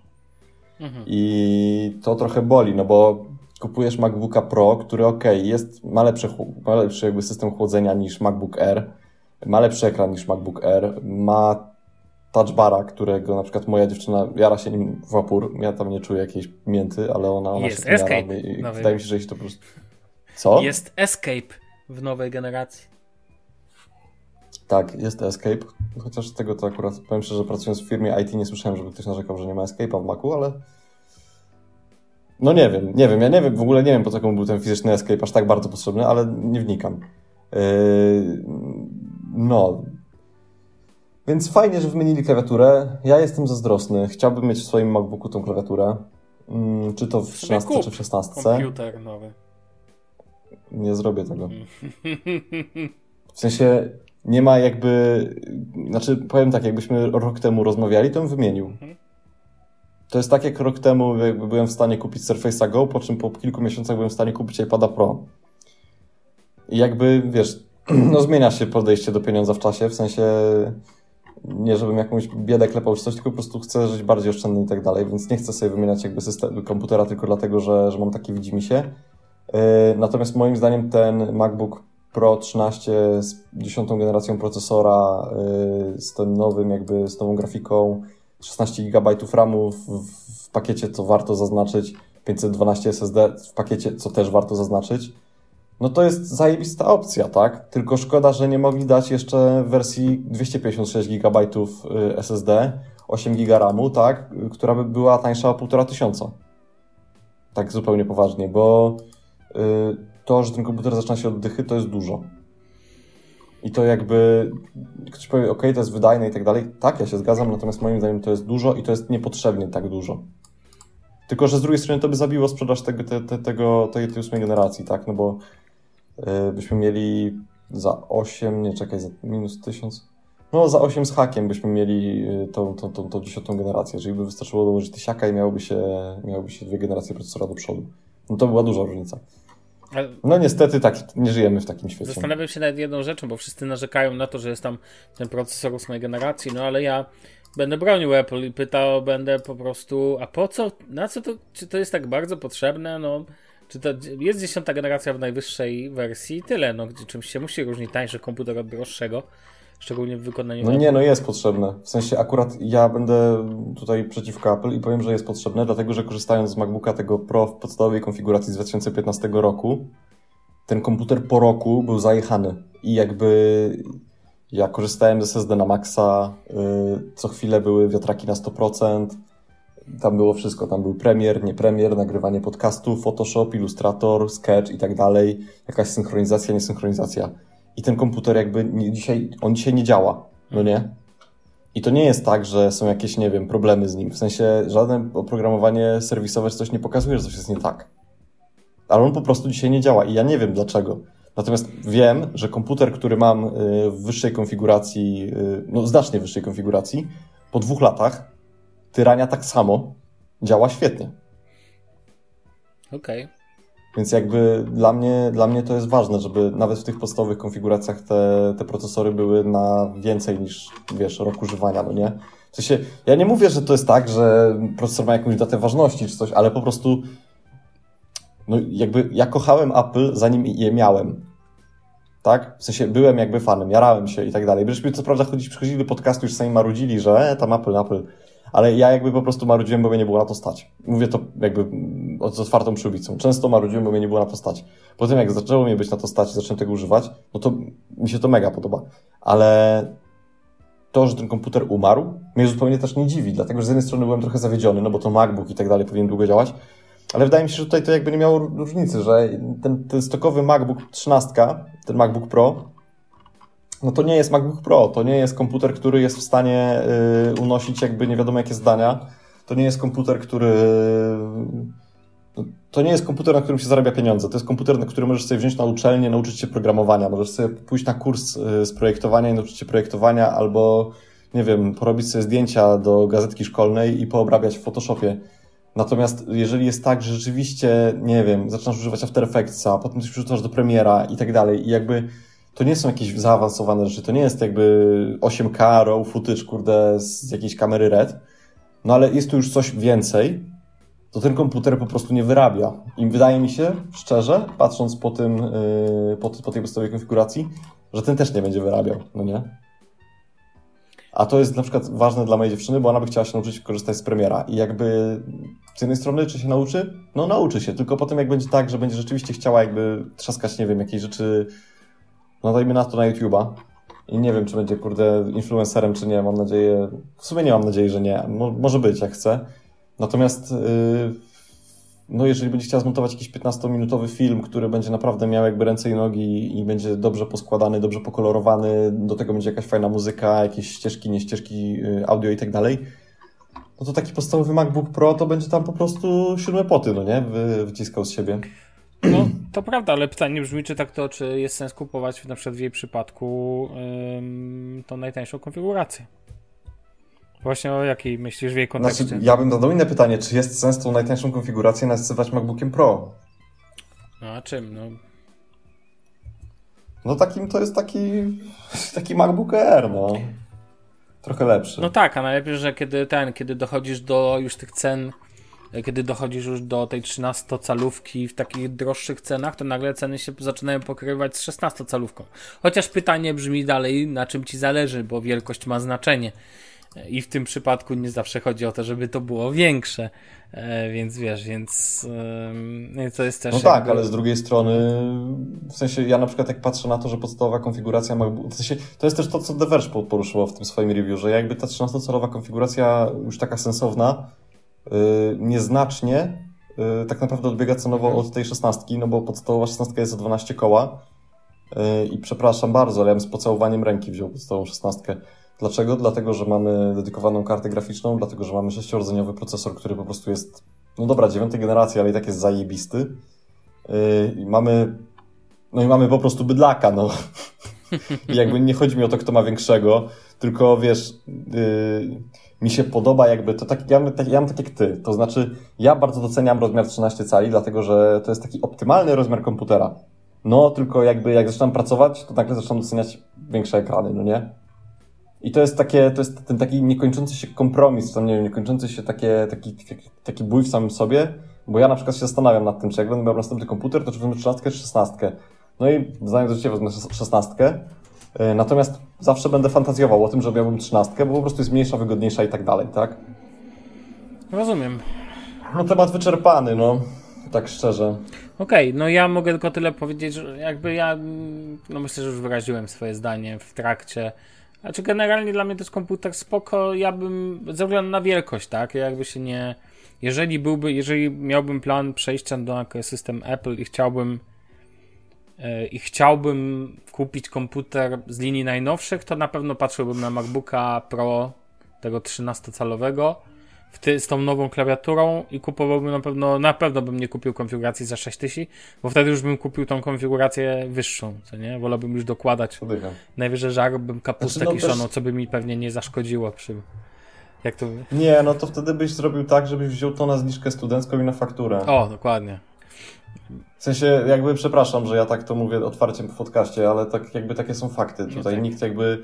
Mhm. I to trochę boli, no bo kupujesz MacBooka Pro, który ok, jest, ma lepszy, ma lepszy jakby system chłodzenia niż MacBook Air, ma lepszy ekran niż MacBook Air, ma touchbara, którego na przykład moja dziewczyna jara się nim w opór. Ja tam nie czuję jakiejś mięty, ale ona, ona jest się escape jara. I wydaje mi się, że jeśli to po prostu... Co? Jest Escape w nowej generacji. Tak, jest Escape. Chociaż z tego to akurat, powiem szczerze, pracując w firmie IT nie słyszałem, żeby ktoś narzekał, że nie ma Escape'a w Macu, ale... No nie wiem, nie wiem, ja nie wiem, w ogóle nie wiem po co komu był ten fizyczny Escape aż tak bardzo potrzebny, ale nie wnikam. Yy... No, więc fajnie, że wymienili klawiaturę. Ja jestem zazdrosny. Chciałbym mieć w swoim MacBooku tą klawiaturę. Hmm, czy to w 13 czy w 16. Komputer nowy. Nie zrobię tego. W sensie nie ma jakby. Znaczy, powiem tak, jakbyśmy rok temu rozmawiali, to bym wymienił. Mhm. To jest tak jak rok temu, jakby byłem w stanie kupić Surface'a Go, po czym po kilku miesiącach byłem w stanie kupić iPada Pro. I jakby, wiesz, no zmienia się podejście do pieniądza w czasie, w sensie nie żebym jakąś biedę klepał czy coś, tylko po prostu chcę żyć bardziej oszczędnie i tak dalej, więc nie chcę sobie wymieniać jakby system, komputera tylko dlatego, że, że mam takie widzimisię. Yy, natomiast moim zdaniem ten MacBook Pro 13 z 10 generacją procesora, yy, z tym nowym jakby, z nową grafiką, 16 GB RAMu w, w pakiecie, co warto zaznaczyć, 512 SSD w pakiecie, co też warto zaznaczyć no to jest zajebista opcja, tak? Tylko szkoda, że nie mogli dać jeszcze wersji 256 GB SSD, 8 GB RAMu, tak? Która by była tańsza o 1,5 tysiąca. Tak zupełnie poważnie, bo y, to, że ten komputer zaczyna się od dychy, to jest dużo. I to jakby ktoś powie, ok, to jest wydajne i tak dalej. Tak, ja się zgadzam, natomiast moim zdaniem to jest dużo i to jest niepotrzebnie tak dużo. Tylko, że z drugiej strony to by zabiło sprzedaż tego, te, te, tego, tej, tej ósmej generacji, tak? No bo Y, byśmy mieli za 8, nie czekaj, za minus 1000, no za 8 z hakiem byśmy mieli y, tą, tą, tą, tą dziesiątą generację, czyli by wystarczyło dołożyć tysiaka i miałoby się, miałoby się dwie generacje procesora do przodu. No to była duża różnica. No niestety tak, nie żyjemy w takim świecie. Zastanawiam się nad jedną rzeczą, bo wszyscy narzekają na to, że jest tam ten procesor ósmej generacji, no ale ja będę bronił Apple i pytał, będę po prostu, a po co, na co to, czy to jest tak bardzo potrzebne, no czy to jest dziesiąta generacja w najwyższej wersji tyle, no, czymś się musi różnić tańszy komputer od droższego, szczególnie w wykonaniu... No nie, no jest potrzebne. W sensie akurat ja będę tutaj przeciwko Apple i powiem, że jest potrzebne, dlatego że korzystając z MacBooka tego Pro w podstawowej konfiguracji z 2015 roku, ten komputer po roku był zajechany. I jakby ja korzystałem z SSD na maksa, yy, co chwilę były wiatraki na 100%, tam było wszystko, tam był premier, nie premier, nagrywanie podcastu, Photoshop, Illustrator, Sketch i tak dalej, jakaś synchronizacja, niesynchronizacja. I ten komputer jakby nie, dzisiaj, on dzisiaj nie działa, no nie? I to nie jest tak, że są jakieś, nie wiem, problemy z nim. W sensie żadne oprogramowanie serwisowe coś nie pokazuje, że coś jest nie tak. Ale on po prostu dzisiaj nie działa i ja nie wiem dlaczego. Natomiast wiem, że komputer, który mam y, w wyższej konfiguracji, y, no znacznie wyższej konfiguracji, po dwóch latach Tyrania tak samo działa świetnie. Okej. Okay. Więc jakby dla mnie, dla mnie to jest ważne, żeby nawet w tych podstawowych konfiguracjach te, te procesory były na więcej niż, wiesz, rok używania, no nie? W sensie, ja nie mówię, że to jest tak, że procesor ma jakąś datę ważności czy coś, ale po prostu no jakby ja kochałem Apple zanim je miałem. Tak? W sensie byłem jakby fanem, jarałem się i tak dalej. Byśmy co prawda chodzili, przychodzili do podcastu już sami marudzili, że e, tam Apple, Apple ale ja jakby po prostu marudziłem, bo mnie nie było na to stać. Mówię to jakby z otwartą przybicą. Często marudziłem, bo mnie nie było na to stać. Potem jak zaczęło mnie być na to stać i zacząłem tego używać, no to mi się to mega podoba. Ale to, że ten komputer umarł, mnie zupełnie też nie dziwi, dlatego że z jednej strony byłem trochę zawiedziony, no bo to MacBook i tak dalej powinien długo działać, ale wydaje mi się, że tutaj to jakby nie miało różnicy, że ten, ten stokowy MacBook 13, ten MacBook Pro, no to nie jest MacBook Pro, to nie jest komputer, który jest w stanie y, unosić jakby nie wiadomo jakie zdania. To nie jest komputer, który. No, to nie jest komputer, na którym się zarabia pieniądze. To jest komputer, na który możesz sobie wziąć na uczelnię, nauczyć się programowania. Możesz sobie pójść na kurs y, z projektowania i nauczyć się projektowania, albo, nie wiem, porobić sobie zdjęcia do gazetki szkolnej i poobrabiać w Photoshopie. Natomiast jeżeli jest tak, że rzeczywiście, nie wiem, zaczynasz używać After Effectsa, potem coś przerzucasz do Premiera i tak dalej, i jakby to nie są jakieś zaawansowane rzeczy, to nie jest jakby 8K raw footage, kurde, z jakiejś kamery RED, no ale jest tu już coś więcej, to ten komputer po prostu nie wyrabia. I wydaje mi się, szczerze, patrząc po tym, yy, po, po tej podstawowej konfiguracji, że ten też nie będzie wyrabiał, no nie? A to jest na przykład ważne dla mojej dziewczyny, bo ona by chciała się nauczyć korzystać z premiera. I jakby z jednej strony, czy się nauczy? No nauczy się, tylko potem jak będzie tak, że będzie rzeczywiście chciała jakby trzaskać, nie wiem, jakieś rzeczy no dajmy na to na YouTube'a. I nie wiem, czy będzie, kurde, influencerem, czy nie. Mam nadzieję, w sumie nie mam nadziei, że nie. Mo może być, jak chcę. Natomiast, yy, no jeżeli będzie chciała zmontować jakiś 15-minutowy film, który będzie naprawdę miał jakby ręce i nogi i będzie dobrze poskładany, dobrze pokolorowany, do tego będzie jakaś fajna muzyka, jakieś ścieżki, nie ścieżki, yy, audio i tak dalej, no to taki podstawowy MacBook Pro to będzie tam po prostu siódme poty, no nie? Wy, wyciskał z siebie. No, to prawda, ale pytanie brzmi, czy tak to, czy jest sens kupować na przykład w jej przypadku ym, tą najtańszą konfigurację. Właśnie o jakiej myślisz w jej kontekście? Znaczy, ja bym zadał inne pytanie, czy jest sens tą najtańszą konfigurację nazywać MacBookiem Pro? No a czym? No, no takim to jest taki, taki MacBook Air, no. Trochę lepszy. No tak, a najlepiej, że kiedy ten, kiedy dochodzisz do już tych cen kiedy dochodzisz już do tej 13-calówki w takich droższych cenach, to nagle ceny się zaczynają pokrywać z 16-calówką. Chociaż pytanie brzmi dalej, na czym ci zależy, bo wielkość ma znaczenie. I w tym przypadku nie zawsze chodzi o to, żeby to było większe. E, więc wiesz, więc e, to jest też. No tak, ale z drugiej strony, w sensie ja na przykład jak patrzę na to, że podstawowa konfiguracja ma. W sensie, to jest też to, co The Verge poruszyło w tym swoim review, że jakby ta 13-calowa konfiguracja już taka sensowna, nieznacznie y, tak naprawdę odbiega cenowo mhm. od tej szesnastki, no bo podstawowa szesnastka jest za 12 koła y, i przepraszam bardzo, ale ja bym z pocałowaniem ręki wziął podstawową szesnastkę. Dlaczego? Dlatego, że mamy dedykowaną kartę graficzną, dlatego, że mamy sześciordzeniowy procesor, który po prostu jest, no dobra, dziewiątej generacji, ale i tak jest zajebisty. I mamy, no i mamy po prostu bydlaka, no. I jakby nie chodzi mi o to, kto ma większego, tylko wiesz, yy, mi się podoba jakby, to tak, ja, mam tak, ja mam tak jak ty, to znaczy ja bardzo doceniam rozmiar 13 cali, dlatego że to jest taki optymalny rozmiar komputera. No, tylko jakby jak zaczynam pracować, to nagle zaczynam doceniać większe ekrany, no nie? I to jest takie, to jest ten taki niekończący się kompromis, tam nie wiem, niekończący się takie, taki, taki, taki bój w samym sobie, bo ja na przykład się zastanawiam nad tym, czy jak będę miał następny komputer, to czy wezmę 13 czy 16. No i zdając do Ciebie wezmę 16, E, natomiast zawsze będę fantazjował o tym, że miałbym trzynastkę, bo po prostu jest mniejsza, wygodniejsza i tak dalej, tak? Rozumiem. No temat wyczerpany, no. Tak szczerze. Okej, okay, no ja mogę tylko tyle powiedzieć, że jakby ja, no myślę, że już wyraziłem swoje zdanie w trakcie. Znaczy generalnie dla mnie to jest komputer spoko, ja bym, ze względu na wielkość, tak, ja jakby się nie, jeżeli byłby, jeżeli miałbym plan przejścia do system Apple i chciałbym E, i chciałbym kupić komputer z linii najnowszych, to na pewno patrzyłbym na MacBooka Pro tego 13-calowego z tą nową klawiaturą i kupowałbym na pewno, na pewno bym nie kupił konfiguracji za 6000, bo wtedy już bym kupił tą konfigurację wyższą, co nie? Wolałbym już dokładać. Podejrzam. Najwyżej żarłbym kapustę znaczy, no kiszoną, też... co by mi pewnie nie zaszkodziło przy... Jak to... Nie, no to wtedy byś zrobił tak, żebyś wziął to na zniżkę studencką i na fakturę. O, dokładnie. W sensie, jakby przepraszam, że ja tak to mówię otwarcie w podcaście, ale tak jakby takie są fakty. Tutaj tak. nikt jakby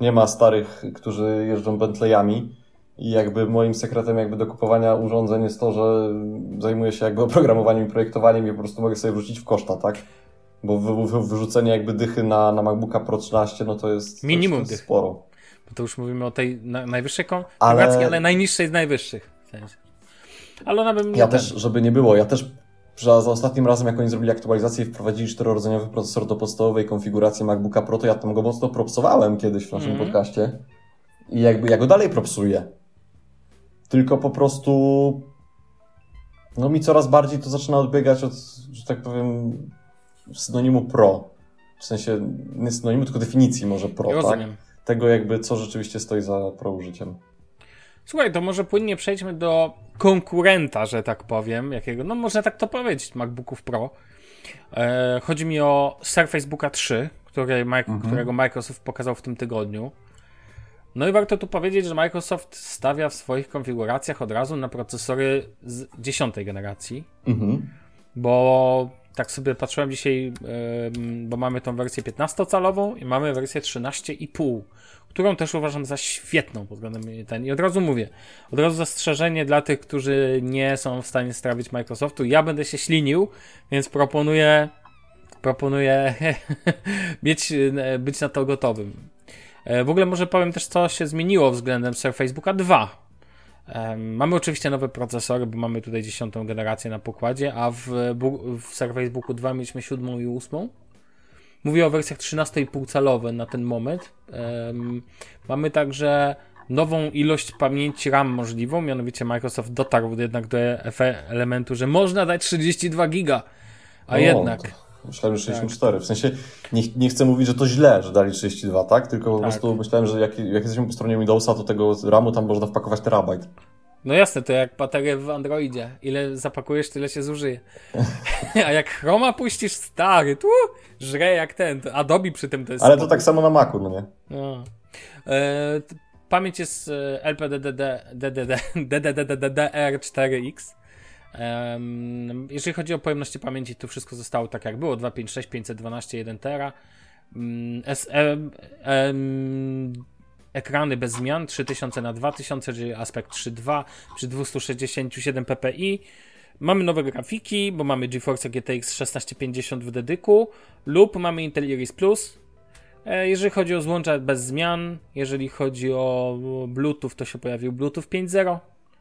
nie ma starych, którzy jeżdżą Bentleyami i jakby moim sekretem jakby do kupowania urządzeń jest to, że zajmuję się jakby oprogramowaniem i projektowaniem i po prostu mogę sobie wrzucić w koszta, tak? Bo wy, wy, wyrzucenie jakby dychy na, na MacBooka Pro 13, no to jest, Minimum to jest sporo. Bo to już mówimy o tej na, najwyższej konfiguracji, ale... ale najniższej z najwyższych. W sensie. Ale ona by mnie Ja ten... też, żeby nie było, ja też za, za ostatnim razem, jak oni zrobili aktualizację i wprowadzili czterorodzeniowy procesor do podstawowej konfiguracji MacBooka Pro, to ja tam go mocno propsowałem kiedyś w naszym mm. podcaście. I jakby ja go dalej propsuję. Tylko po prostu no mi coraz bardziej to zaczyna odbiegać od, że tak powiem, synonimu pro. W sensie nie synonimu, tylko definicji może pro, ja tak? Tego jakby, co rzeczywiście stoi za pro użyciem. Słuchaj, to może płynnie przejdźmy do konkurenta, że tak powiem, jakiego, no można tak to powiedzieć, MacBooków Pro. E, chodzi mi o Surface Booka 3, który, mhm. którego Microsoft pokazał w tym tygodniu. No i warto tu powiedzieć, że Microsoft stawia w swoich konfiguracjach od razu na procesory z dziesiątej generacji, mhm. bo tak sobie patrzyłem dzisiaj, bo mamy tą wersję 15-calową i mamy wersję 13,5, którą też uważam za świetną pod względem ten. I od razu mówię, od razu zastrzeżenie dla tych, którzy nie są w stanie strawić Microsoftu. Ja będę się ślinił, więc proponuję proponuję mieć, być na to gotowym. E, w ogóle może powiem też, co się zmieniło względem Surface Booka 2. Mamy oczywiście nowe procesory, bo mamy tutaj dziesiątą generację na pokładzie, a w, w Surface Booku 2 mieliśmy siódmą i ósmą. Mówię o wersjach 13,5 calowe na ten moment. mamy także nową ilość pamięci RAM możliwą, mianowicie Microsoft dotarł jednak do elementu, że można dać 32 giga, a o, jednak... Myślałem, że 64. Tak. W sensie nie, nie chcę mówić, że to źle, że dali 32, tak? Tylko po tak. prostu myślałem, że jak, jak jesteśmy po stronie Windowsa, to tego RAMu tam można wpakować terabajt. No jasne, to jak baterię w Androidzie. Ile zapakujesz, tyle się zużyje. A jak Chroma puścisz stary, tu żre jak ten. Adobe przy tym to jest. Ale to tak samo na Macu, no nie? No. E, pamięć jest LPDDR DDR4X. Jeżeli chodzi o pojemności pamięci, to wszystko zostało tak jak było, 256, 512, 1 tera. SM, ekrany bez zmian 3000 na 2000, czyli aspekt 3.2 przy 267 ppi. Mamy nowe grafiki, bo mamy GeForce GTX 1650 w dedyku lub mamy Intel Iris Plus. E, jeżeli chodzi o złącza bez zmian, jeżeli chodzi o Bluetooth, to się pojawił Bluetooth 5.0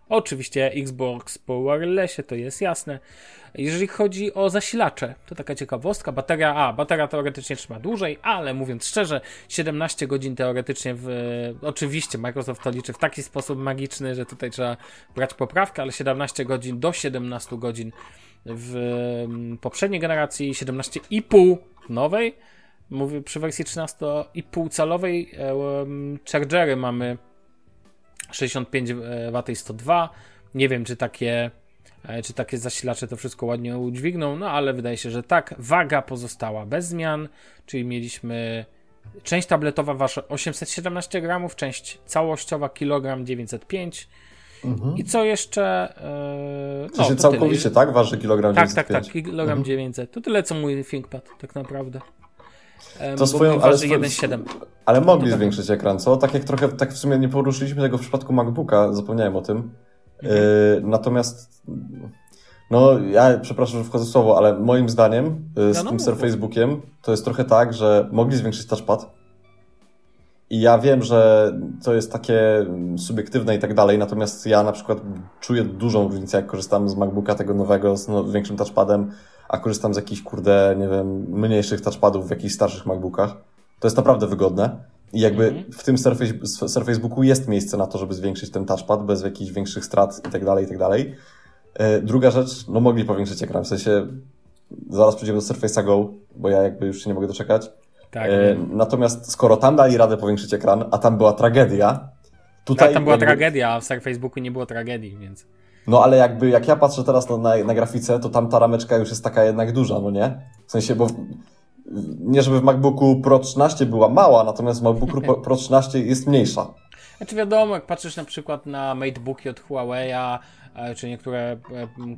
Oczywiście Xbox po wirelessie, to jest jasne. Jeżeli chodzi o zasilacze, to taka ciekawostka. Bateria, a bateria teoretycznie trzyma dłużej, ale mówiąc szczerze, 17 godzin teoretycznie w. Oczywiście Microsoft to liczy w taki sposób magiczny, że tutaj trzeba brać poprawkę, ale 17 godzin do 17 godzin w poprzedniej generacji, 17,5 w nowej. Mówię przy wersji 13,5 calowej. Chargery mamy 65 W i 102. Nie wiem, czy takie, e, czy takie zasilacze to wszystko ładnie udźwigną, no ale wydaje się, że tak. Waga pozostała bez zmian, czyli mieliśmy część tabletowa wasza 817 gramów, część całościowa kilogram 905 mhm. i co jeszcze? Yy, no, to całkowicie, tyle. tak? Waży kilogram tak, 905? Tak, tak, tak, kilogram mhm. 900. To tyle, co mój ThinkPad, tak naprawdę. To swoją, ale, ale mogli no tak. zwiększyć ekran, co? Tak jak trochę, tak w sumie nie poruszyliśmy tego w przypadku MacBooka, zapomniałem o tym. Mhm. Yy, natomiast, no ja przepraszam, że wchodzę w słowo, ale moim zdaniem yy, z no, no, tym Surface Bookiem to jest trochę tak, że mogli zwiększyć touchpad. I ja wiem, że to jest takie subiektywne i tak dalej, natomiast ja na przykład czuję dużą różnicę, jak korzystam z MacBooka tego nowego z no, większym touchpadem a korzystam z jakichś, kurde, nie wiem, mniejszych touchpadów w jakichś starszych MacBookach. To jest naprawdę wygodne. I jakby mm -hmm. w tym Surface, Surface Booku jest miejsce na to, żeby zwiększyć ten touchpad bez jakichś większych strat i tak dalej, i tak dalej. E, druga rzecz, no mogli powiększyć ekran, w sensie zaraz przejdziemy do Surface'a Go, bo ja jakby już się nie mogę doczekać. Tak. E, natomiast skoro tam dali radę powiększyć ekran, a tam była tragedia, tutaj... Tak, tam była jakby... tragedia, a w Surface Booku nie było tragedii, więc... No ale jakby jak ja patrzę teraz na, na, na grafice, to tam ta rameczka już jest taka jednak duża, no nie? W sensie, bo nie żeby w MacBooku Pro 13 była mała, natomiast w MacBooku Pro 13 jest mniejsza. Znaczy wiadomo, jak patrzysz na przykład na MateBooki od Huawei'a, e, czy niektóre e,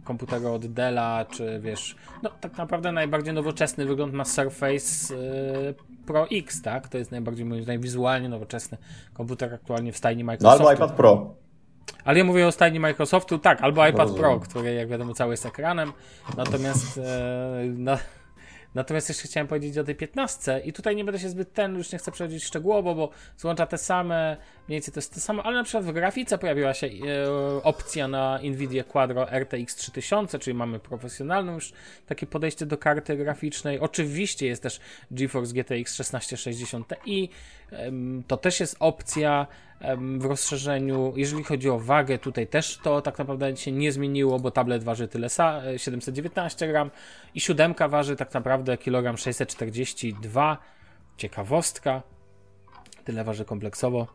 komputery od Della, czy wiesz, no tak naprawdę najbardziej nowoczesny wygląd ma Surface e, Pro X, tak? To jest najbardziej moim zdaniem wizualnie nowoczesny komputer aktualnie w stajni Microsoftu. No albo iPad Pro. Ale ja mówię o stajni Microsoftu, tak, albo iPad Pro, który jak wiadomo cały jest ekranem, natomiast e, na, Natomiast jeszcze chciałem powiedzieć o tej 15 i tutaj nie będę się zbyt ten, już nie chcę przechodzić szczegółowo, bo złącza te same, mniej więcej to jest to samo, ale na przykład w grafice pojawiła się e, opcja na Nvidia Quadro RTX 3000, czyli mamy profesjonalną już takie podejście do karty graficznej. Oczywiście jest też GeForce GTX 1660 Ti, to też jest opcja w rozszerzeniu. Jeżeli chodzi o wagę, tutaj też to tak naprawdę się nie zmieniło, bo tablet waży tyle 719 gram i siódemka waży tak naprawdę kilogram 642. Ciekawostka. Tyle waży kompleksowo.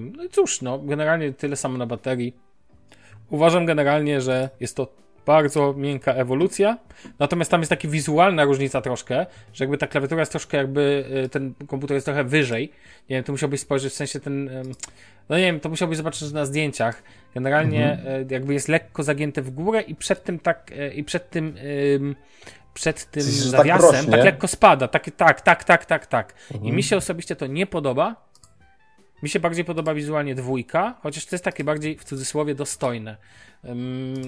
No i cóż, no, generalnie tyle samo na baterii. Uważam generalnie, że jest to bardzo miękka ewolucja. Natomiast tam jest taka wizualna różnica troszkę, że jakby ta klawiatura jest troszkę jakby, y, ten komputer jest trochę wyżej. Nie wiem, to musiałbyś spojrzeć, w sensie ten, no nie wiem, to musiałbyś zobaczyć na zdjęciach. Generalnie mhm. Y, jakby jest lekko zagięte w górę i przed tym tak, y, i przed tym przed tym tak zawiasem tak, tak, lekko spada. Tak, tak, tak, tak, tak, tak. Mhm. I mi się osobiście to nie podoba. Mi się bardziej podoba wizualnie dwójka, chociaż to jest takie bardziej w cudzysłowie dostojne.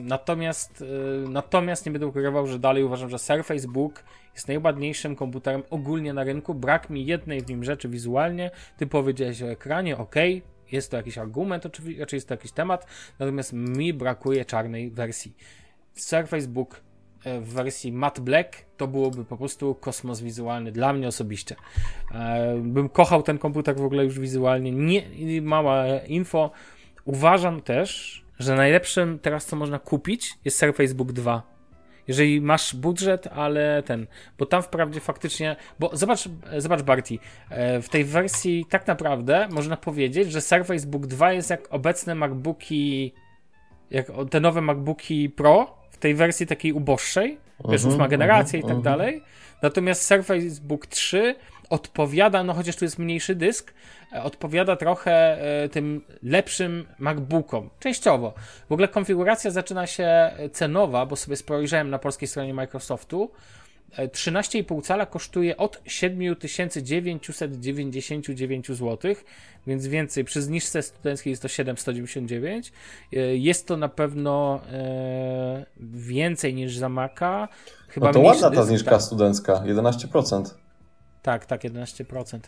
Natomiast, y, natomiast nie będę ukrywał, że dalej uważam, że Surface Book jest najładniejszym komputerem ogólnie na rynku. Brak mi jednej w nim rzeczy wizualnie. Ty powiedziałeś o ekranie, ok, jest to jakiś argument, oczywiście, znaczy jest to jakiś temat, natomiast mi brakuje czarnej wersji. Surface Book e, w wersji matte black to byłoby po prostu kosmos wizualny dla mnie osobiście. E, bym kochał ten komputer w ogóle już wizualnie. Nie, mała info. Uważam też, że najlepszym teraz, co można kupić, jest Surface Book 2. Jeżeli masz budżet, ale ten, bo tam wprawdzie faktycznie, bo zobacz, zobacz Barty, e, w tej wersji tak naprawdę można powiedzieć, że Surface Book 2 jest jak obecne MacBooki, jak te nowe MacBooki Pro, w tej wersji takiej uboższej, wiesz, uh ósma generacja uh i tak uh dalej. Natomiast Surface Book 3 odpowiada, no chociaż tu jest mniejszy dysk, e, odpowiada trochę e, tym lepszym MacBookom. Częściowo. W ogóle konfiguracja zaczyna się cenowa, bo sobie spojrzałem na polskiej stronie Microsoftu. 13,5 e, cala kosztuje od 7999 zł, więc więcej. Przy zniżce studenckiej jest to 799. Jest to na pewno więcej niż za Maca. Chyba no to ładna ta zniżka tak. studencka, 11%. Tak, tak, 11%.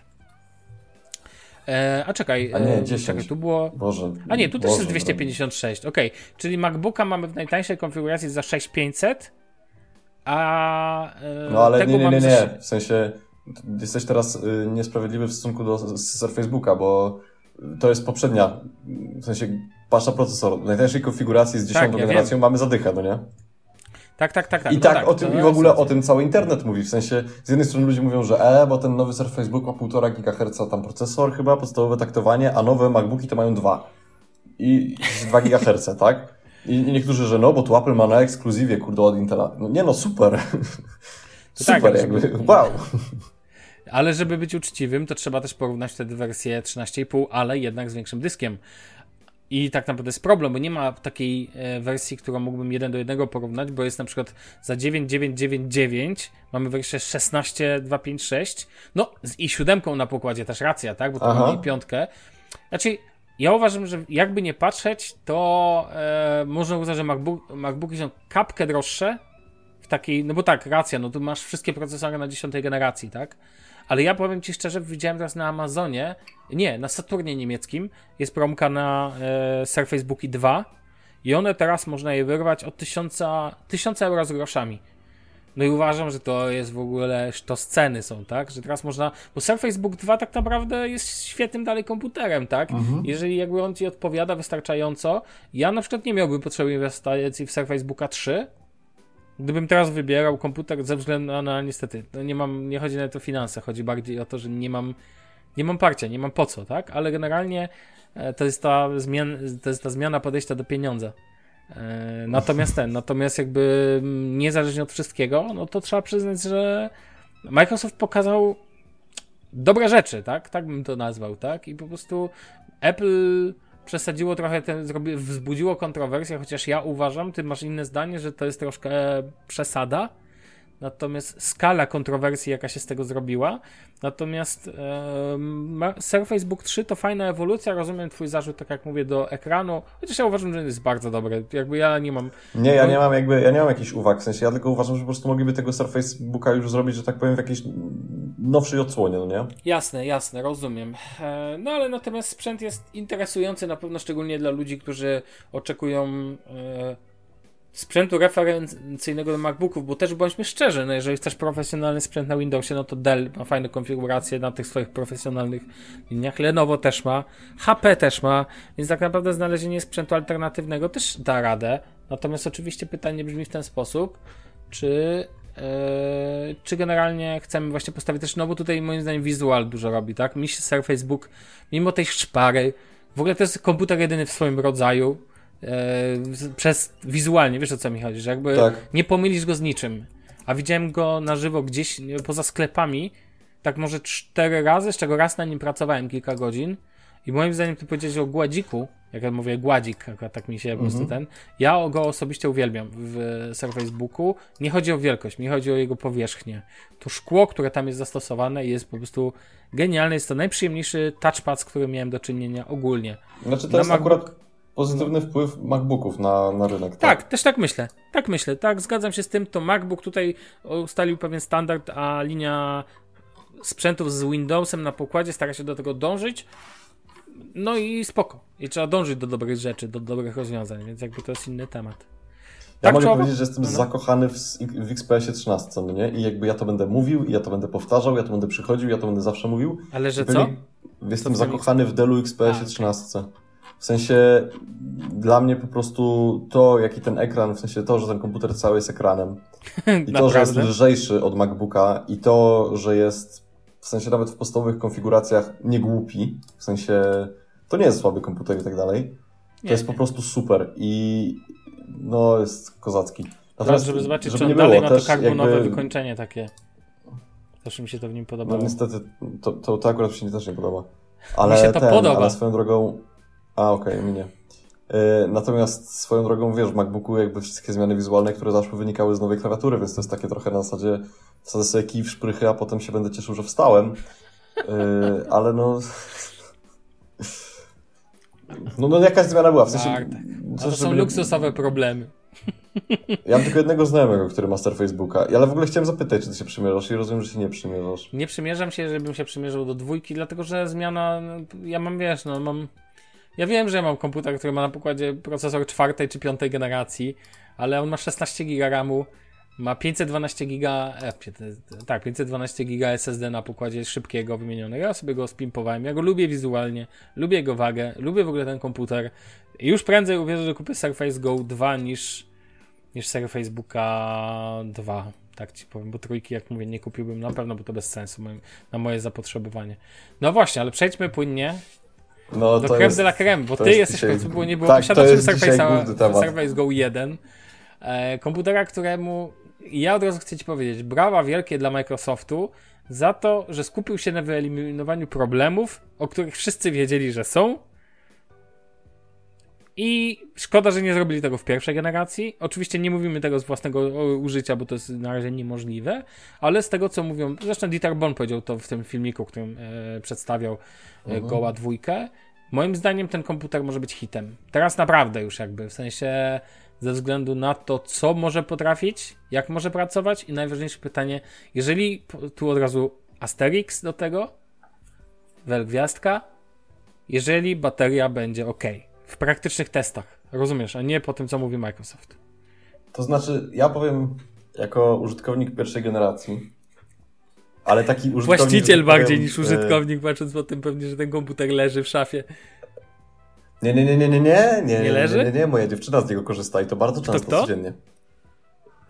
E, a czekaj, a nie, 10. E, czekaj, tu było. Boże. A nie, tu Boże, też jest 256. Ok, czyli MacBooka mamy w najtańszej konfiguracji za 6500, a. E, no ale nie, nie, nie, nie. W sensie jesteś teraz y, niesprawiedliwy w stosunku do Surfacebooka, bo to jest poprzednia. W sensie pasza procesor. W najtańszej konfiguracji z 10 tak, ja generacją wiem. mamy zadychę, no nie? Tak, tak, tak. tak. I no tak, tak, o tym, i w ogóle o tym cały internet mówi. W sensie, z jednej strony ludzie mówią, że e, bo ten nowy Surface Book ma 1,5 GHz tam procesor chyba, podstawowe taktowanie, a nowe MacBooki to mają 2. I 2 GHz, tak? I niektórzy, że no, bo tu Apple ma na ekskluzywie, kurde, od Intela. No, nie no, super. super, tak, jakby, żeby... wow. Ale żeby być uczciwym, to trzeba też porównać wtedy wersję 13,5, ale jednak z większym dyskiem. I tak naprawdę jest problem, bo nie ma takiej e, wersji, którą mógłbym jeden do jednego porównać, bo jest na przykład za 9999 mamy wersję 16256, no i siódemką na pokładzie też racja, tak, bo to mamy piątkę. Znaczy, ja uważam, że jakby nie patrzeć, to e, można uznać, że MacBook, MacBooki są kapkę droższe w takiej, no bo tak, racja, no tu masz wszystkie procesory na dziesiątej generacji, tak? Ale ja powiem Ci szczerze, widziałem teraz na Amazonie, nie, na Saturnie niemieckim jest promka na e, Surface Booki 2 i one teraz można je wyrwać od 1000, 1000 euro z groszami. No i uważam, że to jest w ogóle, to sceny są, tak? Że teraz można, bo Surface Book 2 tak naprawdę jest świetnym dalej komputerem, tak? Mhm. Jeżeli jakby on ci odpowiada wystarczająco, ja na przykład nie miałbym potrzeby inwestycji w Surface Booka 3, Gdybym teraz wybierał komputer ze względu na, na niestety, no nie mam, nie chodzi nawet o finanse, chodzi bardziej o to, że nie mam, nie mam parcia, nie mam po co, tak? Ale generalnie e, to jest ta, zmian, to jest ta zmiana podejścia do pieniądza. E, natomiast ten, natomiast jakby niezależnie od wszystkiego, no to trzeba przyznać, że Microsoft pokazał dobre rzeczy, tak? Tak bym to nazwał, tak? I po prostu Apple przesadziło trochę, ten, wzbudziło kontrowersję, chociaż ja uważam, ty masz inne zdanie, że to jest troszkę przesada. Natomiast skala kontrowersji, jaka się z tego zrobiła. Natomiast e, Surface Book 3 to fajna ewolucja. Rozumiem Twój zarzut, tak jak mówię, do ekranu. Chociaż ja uważam, że jest bardzo dobry. Jakby ja nie mam. Nie, ja nie mam jakby, ja nie mam jakichś uwag. W sensie ja tylko uważam, że po prostu mogliby tego Surface Booka już zrobić, że tak powiem, w jakiejś nowszej odsłonie, no nie? Jasne, jasne, rozumiem. E, no ale natomiast sprzęt jest interesujący na pewno szczególnie dla ludzi, którzy oczekują. E, sprzętu referencyjnego do MacBooków, bo też bądźmy szczerzy, no jeżeli chcesz profesjonalny sprzęt na Windowsie, no to Dell ma fajne konfiguracje na tych swoich profesjonalnych liniach, Lenovo też ma, HP też ma, więc tak naprawdę znalezienie sprzętu alternatywnego też da radę. Natomiast oczywiście pytanie brzmi w ten sposób, czy Yy, czy generalnie chcemy właśnie postawić też, no bo tutaj moim zdaniem wizual dużo robi, tak? Mi się Surface Book, mimo tej szpary, w ogóle to jest komputer jedyny w swoim rodzaju, przez wizualnie, wiesz o co mi chodzi, że jakby tak. nie pomylisz go z niczym. A widziałem go na żywo gdzieś poza sklepami, tak może cztery razy, z czego raz na nim pracowałem kilka godzin. I moim zdaniem ty powiedziałeś o gładziku, jak ja mówię gładzik, tak mi się po prostu mhm. ten. Ja go osobiście uwielbiam w Surface Booku. Nie chodzi o wielkość, mi chodzi o jego powierzchnię. To szkło, które tam jest zastosowane jest po prostu genialne. Jest to najprzyjemniejszy touchpad, z którym miałem do czynienia ogólnie. Znaczy to na jest akurat pozytywny wpływ MacBooków na, na rynek. Tak? tak, też tak myślę. Tak myślę, tak, zgadzam się z tym. To MacBook tutaj ustalił pewien standard, a linia sprzętów z Windowsem na pokładzie stara się do tego dążyć. No i spoko. I trzeba dążyć do dobrych rzeczy, do dobrych rozwiązań, więc jakby to jest inny temat. Ja tak, mogę czoło? powiedzieć, że jestem no. zakochany w, w XPS-ie 13, no nie? I jakby ja to będę mówił, i ja to będę powtarzał, ja to będę przychodził, ja to będę zawsze mówił. Ale że co? Jestem zakochany w Delu XPS-ie 13. W sensie dla mnie po prostu to, jaki ten ekran, w sensie to, że ten komputer cały jest ekranem i to, że jest lżejszy od MacBooka i to, że jest w sensie nawet w podstawowych konfiguracjach nie głupi, w sensie to nie jest słaby komputer i tak dalej. To nie, jest nie. po prostu super i no jest kozacki. Natomiast, żeby zobaczyć, żeby czy on dalej było, ma to jakby... wykończenie takie. Też mi się to w nim podobało. No niestety, to, to, to akurat mi się też nie podoba. Ale mi się to ten, podoba. Ale swoją drogą, a, okej, okay, minie. Natomiast swoją drogą, wiesz, w MacBooku jakby wszystkie zmiany wizualne, które zaszły, wynikały z nowej klawiatury, więc to jest takie trochę na zasadzie wsadzę sobie kij w szprychy, a potem się będę cieszył, że wstałem. Yy, ale no... No, no jakaś zmiana była, w sensie... Tak, tak. to są luksusowe problemy. Ja mam tylko jednego znajomego, który ma Star Facebooka, ale w ogóle chciałem zapytać, czy ty się przymierzasz i rozumiem, że się nie przymierzasz. Nie przymierzam się, żebym się przymierzył do dwójki, dlatego że zmiana, no, ja mam, wiesz, no mam ja wiem, że ja mam komputer, który ma na pokładzie procesor czwartej czy piątej generacji, ale on ma 16 GB RAMu, ma 512 GB, e, tak, 512 GB SSD na pokładzie szybkiego wymienionego. Ja sobie go spimpowałem. Ja go lubię wizualnie, lubię jego wagę, lubię w ogóle ten komputer. Już prędzej uwierzę, że kupię Surface Go 2 niż, niż Surface Booka 2. Tak ci powiem, bo trójki, jak mówię, nie kupiłbym na pewno, bo to bez sensu na moje zapotrzebowanie. No właśnie, ale przejdźmy płynnie no, do creme jest, de la creme, bo ty jest jesteś dzisiaj, w końcu, bo nie było tak, posiadaczem Surface Go 1. E, komputera, któremu ja od razu chcę ci powiedzieć, brawa wielkie dla Microsoftu za to, że skupił się na wyeliminowaniu problemów, o których wszyscy wiedzieli, że są. I szkoda, że nie zrobili tego w pierwszej generacji. Oczywiście nie mówimy tego z własnego użycia, bo to jest na razie niemożliwe, ale z tego co mówią, zresztą Dieter Bon powiedział to w tym filmiku, którym e, przedstawiał e, mhm. Goła dwójkę. Moim zdaniem ten komputer może być hitem. Teraz naprawdę już jakby, w sensie ze względu na to, co może potrafić, jak może pracować i najważniejsze pytanie, jeżeli tu od razu Asterix do tego, wel gwiazdka, jeżeli bateria będzie ok w praktycznych testach, rozumiesz, a nie po tym, co mówi Microsoft. To znaczy, ja powiem jako użytkownik pierwszej generacji, ale taki użytkownik... Właściciel bardziej powiem, niż e, użytkownik, patrząc po tym pewnie, że ten komputer leży w szafie. Nie, nie, nie, nie, nie, nie, nie, nie, leży? nie, nie, nie, moja dziewczyna z niego korzysta i to bardzo często, codziennie.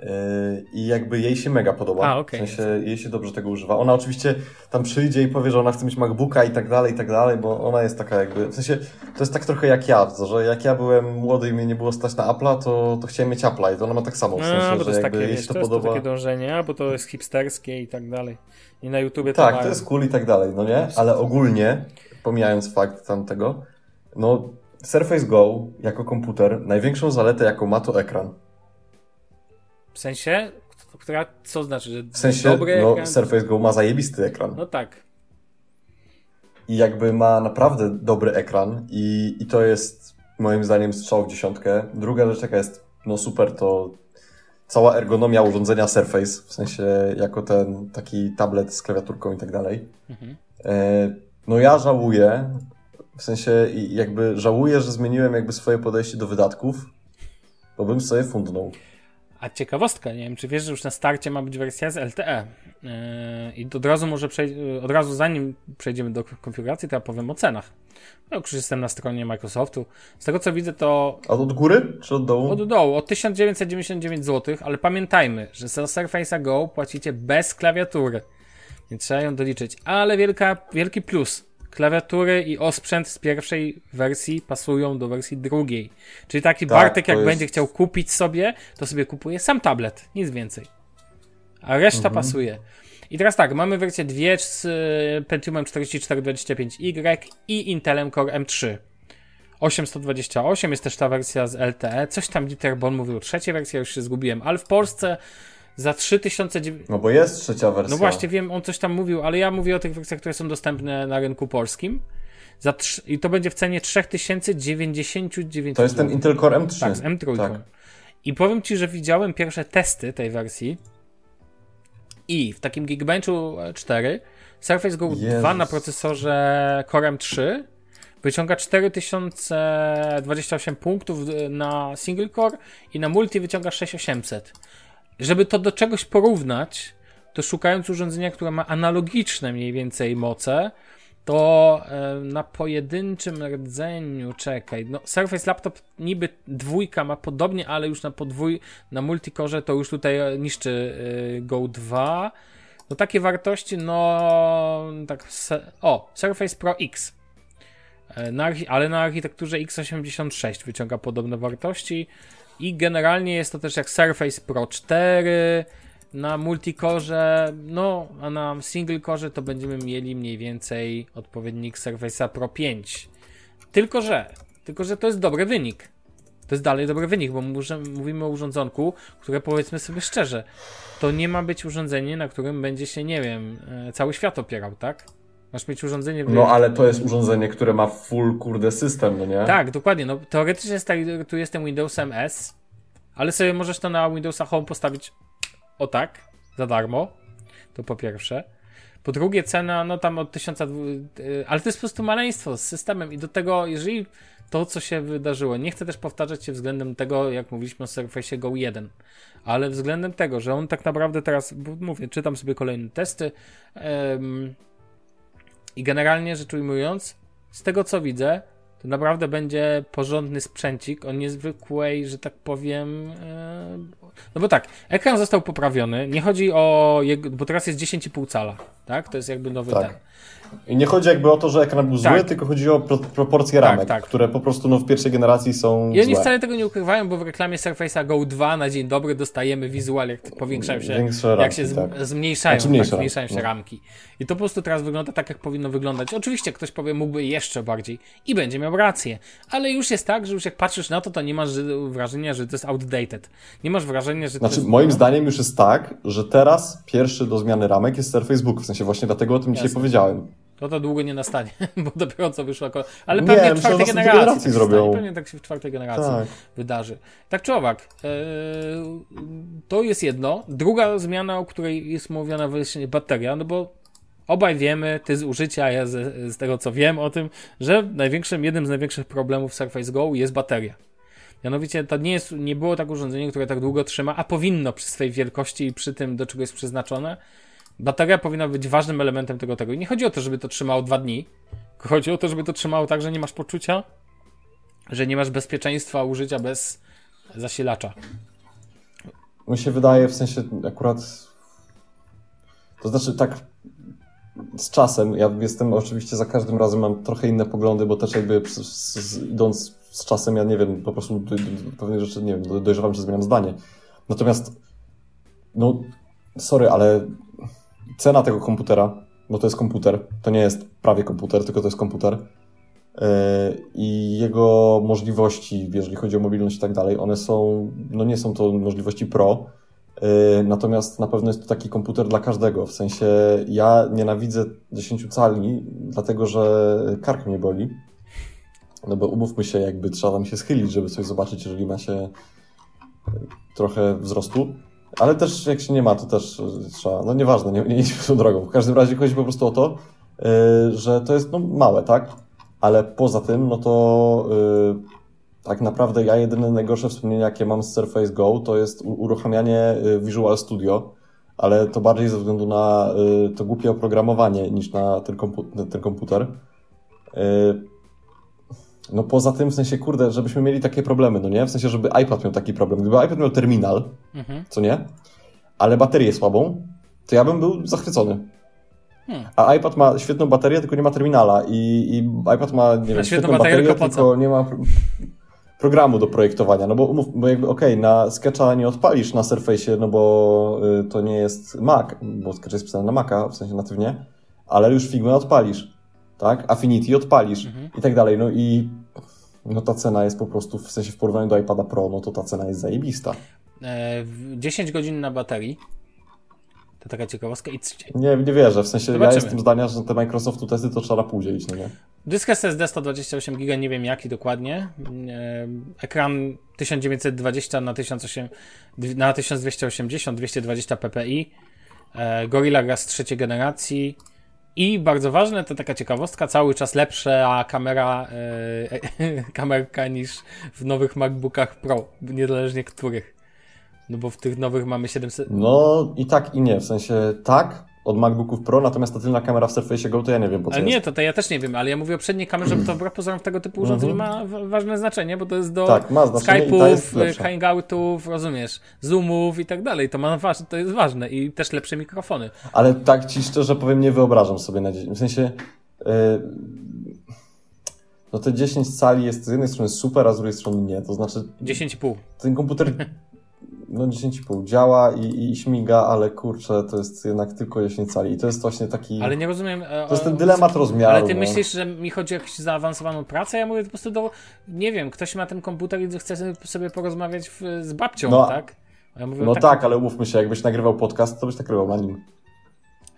Yy, I jakby jej się mega podoba. A, okay, w sensie jej się dobrze tego używa. Ona oczywiście tam przyjdzie i powie, że ona chce mieć MacBooka i tak dalej, i tak dalej, bo ona jest taka jakby, w sensie to jest tak trochę jak ja, że jak ja byłem młody i mnie nie było stać na Apple'a, to, to chciałem mieć Apple'a i to ona ma tak samo, w sensie, no, bo to jest jakby takie, jej się to, to podoba. To takie dążenie, albo to jest hipsterskie i tak dalej. I na YouTubie Tak, to, to jest cool i tak dalej, no nie? Ale ogólnie, pomijając fakt tamtego, no Surface Go jako komputer, największą zaletę jaką ma to ekran. W sensie? która, co znaczy, że w sensie, dobry no, ekran? Surface Go ma zajebisty ekran. No tak. I jakby ma naprawdę dobry ekran i, i to jest moim zdaniem strzał w dziesiątkę. Druga rzecz, jaka jest no super, to cała ergonomia urządzenia Surface, w sensie jako ten taki tablet z klawiaturką i tak dalej. Mhm. E, no ja żałuję, w sensie jakby żałuję, że zmieniłem jakby swoje podejście do wydatków, bo bym sobie fundnął. A ciekawostka, nie wiem, czy wiesz, że już na starcie ma być wersja z LTE. Yy, I od razu może przej- od razu zanim przejdziemy do konfiguracji, to ja powiem o cenach. No, już jestem na stronie Microsoftu. Z tego co widzę, to A od góry czy od dołu? od dołu, od 1999 zł, ale pamiętajmy, że za Surface'a Go płacicie bez klawiatury. Więc trzeba ją doliczyć. Ale wielka, wielki plus. Klawiatury i osprzęt z pierwszej wersji pasują do wersji drugiej. Czyli taki Tak, Bartek, jak jest- będzie chciał kupić sobie, to sobie kupuje sam tablet, nic więcej. A reszta Mhm. pasuje. I teraz tak, mamy wersję 2 z y, Pentiumem 4425Y i Intelem Core M3. 828 jest też ta wersja z LTE. Coś tam Dieter Bon mówił o trzeciej wersji, ja już się zgubiłem, ale w Polsce za 3009. No bo jest trzecia wersja. No właśnie, wiem, on coś tam mówił, ale ja mówię o tych wersjach, które są dostępne na rynku polskim. Za trz- I to będzie w cenie 3099 To jest ten. Intel Core M3. Tak, z M3. Tak. I powiem Ci, że widziałem pierwsze testy tej wersji i w takim Geekbenchu 4 Surface Go 2 Jezus. na procesorze Core M3 wyciąga 4028 punktów na single core i na multi wyciąga 6800. Żeby to do czegoś porównać, to szukając urządzenia, które ma analogiczne mniej więcej moce, to e, na pojedynczym rdzeniu, czekaj, no Surface Laptop niby dwójka ma podobnie, ale już na podwój, na multikorze to już tutaj niszczy e, Go 2. No takie wartości, no tak, o, Surface Pro X. E, Na, ale na architekturze x86 wyciąga podobne wartości i generalnie jest to też jak Surface Pro 4 na multikorze, no a na single core to będziemy mieli mniej więcej odpowiednik Surface'a Pro 5. Tylko że, tylko że to jest dobry wynik. To jest dalej dobry wynik, bo mówimy o urządzonku, które powiedzmy sobie szczerze, to nie ma być urządzenie, na którym będzie się, nie wiem, e, cały świat opierał, tak? Masz mieć urządzenie... No ale to jest urządzenie, które ma full kurde system, no nie? Tak, dokładnie. No, teoretycznie jest tak, tu jestem Windowsem S, ale sobie możesz to na Windowsa Home postawić o tak, za darmo. To po pierwsze. Po drugie, cena, no tam od 1000, y, ale to jest po prostu maleństwo z systemem i do tego, jeżeli to, co się wydarzyło, nie chcę też powtarzać się względem tego, jak mówiliśmy o Surface Go 1, ale względem tego, że on tak naprawdę teraz, mówię, czytam sobie kolejne testy em, i generalnie rzecz ujmując, z tego co widzę, to naprawdę będzie porządny sprzęcik o niezwykłej, że tak powiem. e, No bo tak, ekran został poprawiony. Nie chodzi o jego, bo teraz jest 10,5 cala, tak? To jest jakby nowy Tak. ten. I nie chodzi jakby o to, że ekran był Tak. zły, tylko chodzi o pro proporcje Tak, ramek, tak. które po prostu no, w pierwszej generacji są I oni złe. wcale tego nie ukrywają, bo w reklamie Surface'a Go 2 na dzień dobry dostajemy wizual, jak powiększają się, Większe jak ramki, się z, tak. zmniejszają, Znaczy tak, zmniejszają się ramki, no. ramki. I to po prostu teraz wygląda tak, jak powinno wyglądać. Oczywiście ktoś powie, mógłby jeszcze bardziej i będzie miał rację, ale już jest tak, że już jak patrzysz na to, to nie masz że- wrażenia, że to jest outdated. Nie masz wrażenia, że to Znaczy, jest... moim zdaniem już jest tak, że teraz pierwszy do zmiany ramek jest Surface Book. W sensie właśnie dlatego o tym dzisiaj Jasne. Powiedziałem. To to długo nie nastanie, bo dopiero co wyszła kolej. Ale Nie, pewnie myślę, w czwartej generacji, generacji tak zrobią. stanie. Pewnie tak się w czwartej generacji Tak. wydarzy. Tak czy owak, e, to jest jedno. Druga zmiana, o której jest mówiona właśnie bateria, no bo obaj wiemy, ty z użycia, ja z, z tego co wiem o tym, że największym, jednym z największych problemów Surface Go jest bateria. Mianowicie to nie, jest, nie było tak urządzenie, które tak długo trzyma, a powinno przy swej wielkości i przy tym, do czego jest przeznaczone. Bateria powinna być ważnym elementem tego tego. I nie chodzi o to, żeby to trzymało dwa dni. Chodzi o to, żeby to trzymało tak, że nie masz poczucia, że nie masz bezpieczeństwa użycia bez zasilacza. Mi się wydaje, w sensie akurat... To znaczy tak z czasem, ja jestem oczywiście za każdym razem mam trochę inne poglądy, bo też jakby z, z, idąc z czasem, ja nie wiem, po prostu do, do, do pewnych rzeczy, nie wiem, do- dojrzewam, czy zmieniam zdanie. Natomiast, no, sorry, ale cena tego komputera, bo to jest komputer, to nie jest prawie komputer, tylko to jest komputer yy, i jego możliwości, jeżeli chodzi o mobilność i tak dalej, one są, no nie są to możliwości pro, Yy, natomiast na pewno jest to taki komputer dla każdego. W sensie ja nienawidzę 10 cali, dlatego że kark mnie boli. No bo umówmy się, jakby trzeba tam się schylić, żeby coś zobaczyć, jeżeli ma się trochę wzrostu. Ale też jak się nie ma, to też trzeba, no nieważne, nie, nie idźmy tą drogą. W każdym razie chodzi po prostu o to, yy, że to jest no, małe, tak? Ale poza tym, no to yy, tak naprawdę ja jedyne najgorsze wspomnienia, jakie mam z Surface Go, to jest uruchamianie y, Visual Studio, ale to bardziej ze względu na y, to głupie oprogramowanie niż na ten, kompu ten komputer. No poza tym, w sensie, kurde, żebyśmy mieli takie problemy, no nie? W sensie, żeby iPad miał taki problem. Gdyby iPad miał terminal, mhm. co nie? Ale baterię słabą, to ja bym był zachwycony. Hmm. A iPad ma świetną baterię, tylko nie ma terminala. I, i iPad ma, nie wiem, świetną baterię, baterię tylko nie ma programu do projektowania, no bo bo jakby okej, okay, na Sketcha nie odpalisz na Surface, no bo y, to nie jest Mac, bo Sketch jest pisany na Maca, w sensie natywnie, ale już Figma odpalisz, tak? Affinity odpalisz mhm. i tak dalej, no i no ta cena jest po prostu, w sensie w porównaniu do iPada Pro, no to ta cena jest zajebista. E, 10 godzin na baterii, to taka ciekawostka. I... Nie, nie wierzę, w sensie Zobaczymy. ja jestem zdania, że te Microsoftu testy to trzeba pół dzielić, no nie? Dysk SSD 128 GB, nie wiem jaki dokładnie. E, ekran 1920 na, 1008, na 1280, 220 ppi. Gorilla Glass trzeciej generacji. I bardzo ważne, to taka ciekawostka, cały czas lepsza kamera, e, kamerka niż w nowych MacBookach Pro, niezależnie których. No bo w tych nowych mamy 700. No i tak i nie, w sensie tak, od MacBooków Pro, natomiast ta tylna kamera w Surface Go to ja nie wiem po co Ale nie, to, to ja też nie wiem, ale ja mówię o przedniej kamerze, bo to wbrew pozorom tego typu urządzeń mhm. ma ważne znaczenie, bo to jest do tak, Skype'ów, Hangoutów, rozumiesz, Zoomów i tak dalej. To, ma, to jest ważne i też lepsze mikrofony. Ale tak ci szczerze powiem, nie wyobrażam sobie na dzień. W sensie yy, no te 10 cali jest z jednej strony super, a z drugiej strony nie. To znaczy 10,5. Ten komputer no 10,5 działa i, i śmiga, ale kurczę, to jest jednak tylko 10 cali. I to jest właśnie taki. Ale nie rozumiem. E, to jest ten dylemat rozmiaru. Ale ty no. myślisz, że mi chodzi o jakąś zaawansowaną pracę? Ja mówię po prostu do. Nie wiem, ktoś ma ten komputer i chce sobie porozmawiać w, z babcią, no, tak? Ja mówię, no tak, tak, ale umówmy się, jakbyś nagrywał podcast, to byś nagrywał na nim.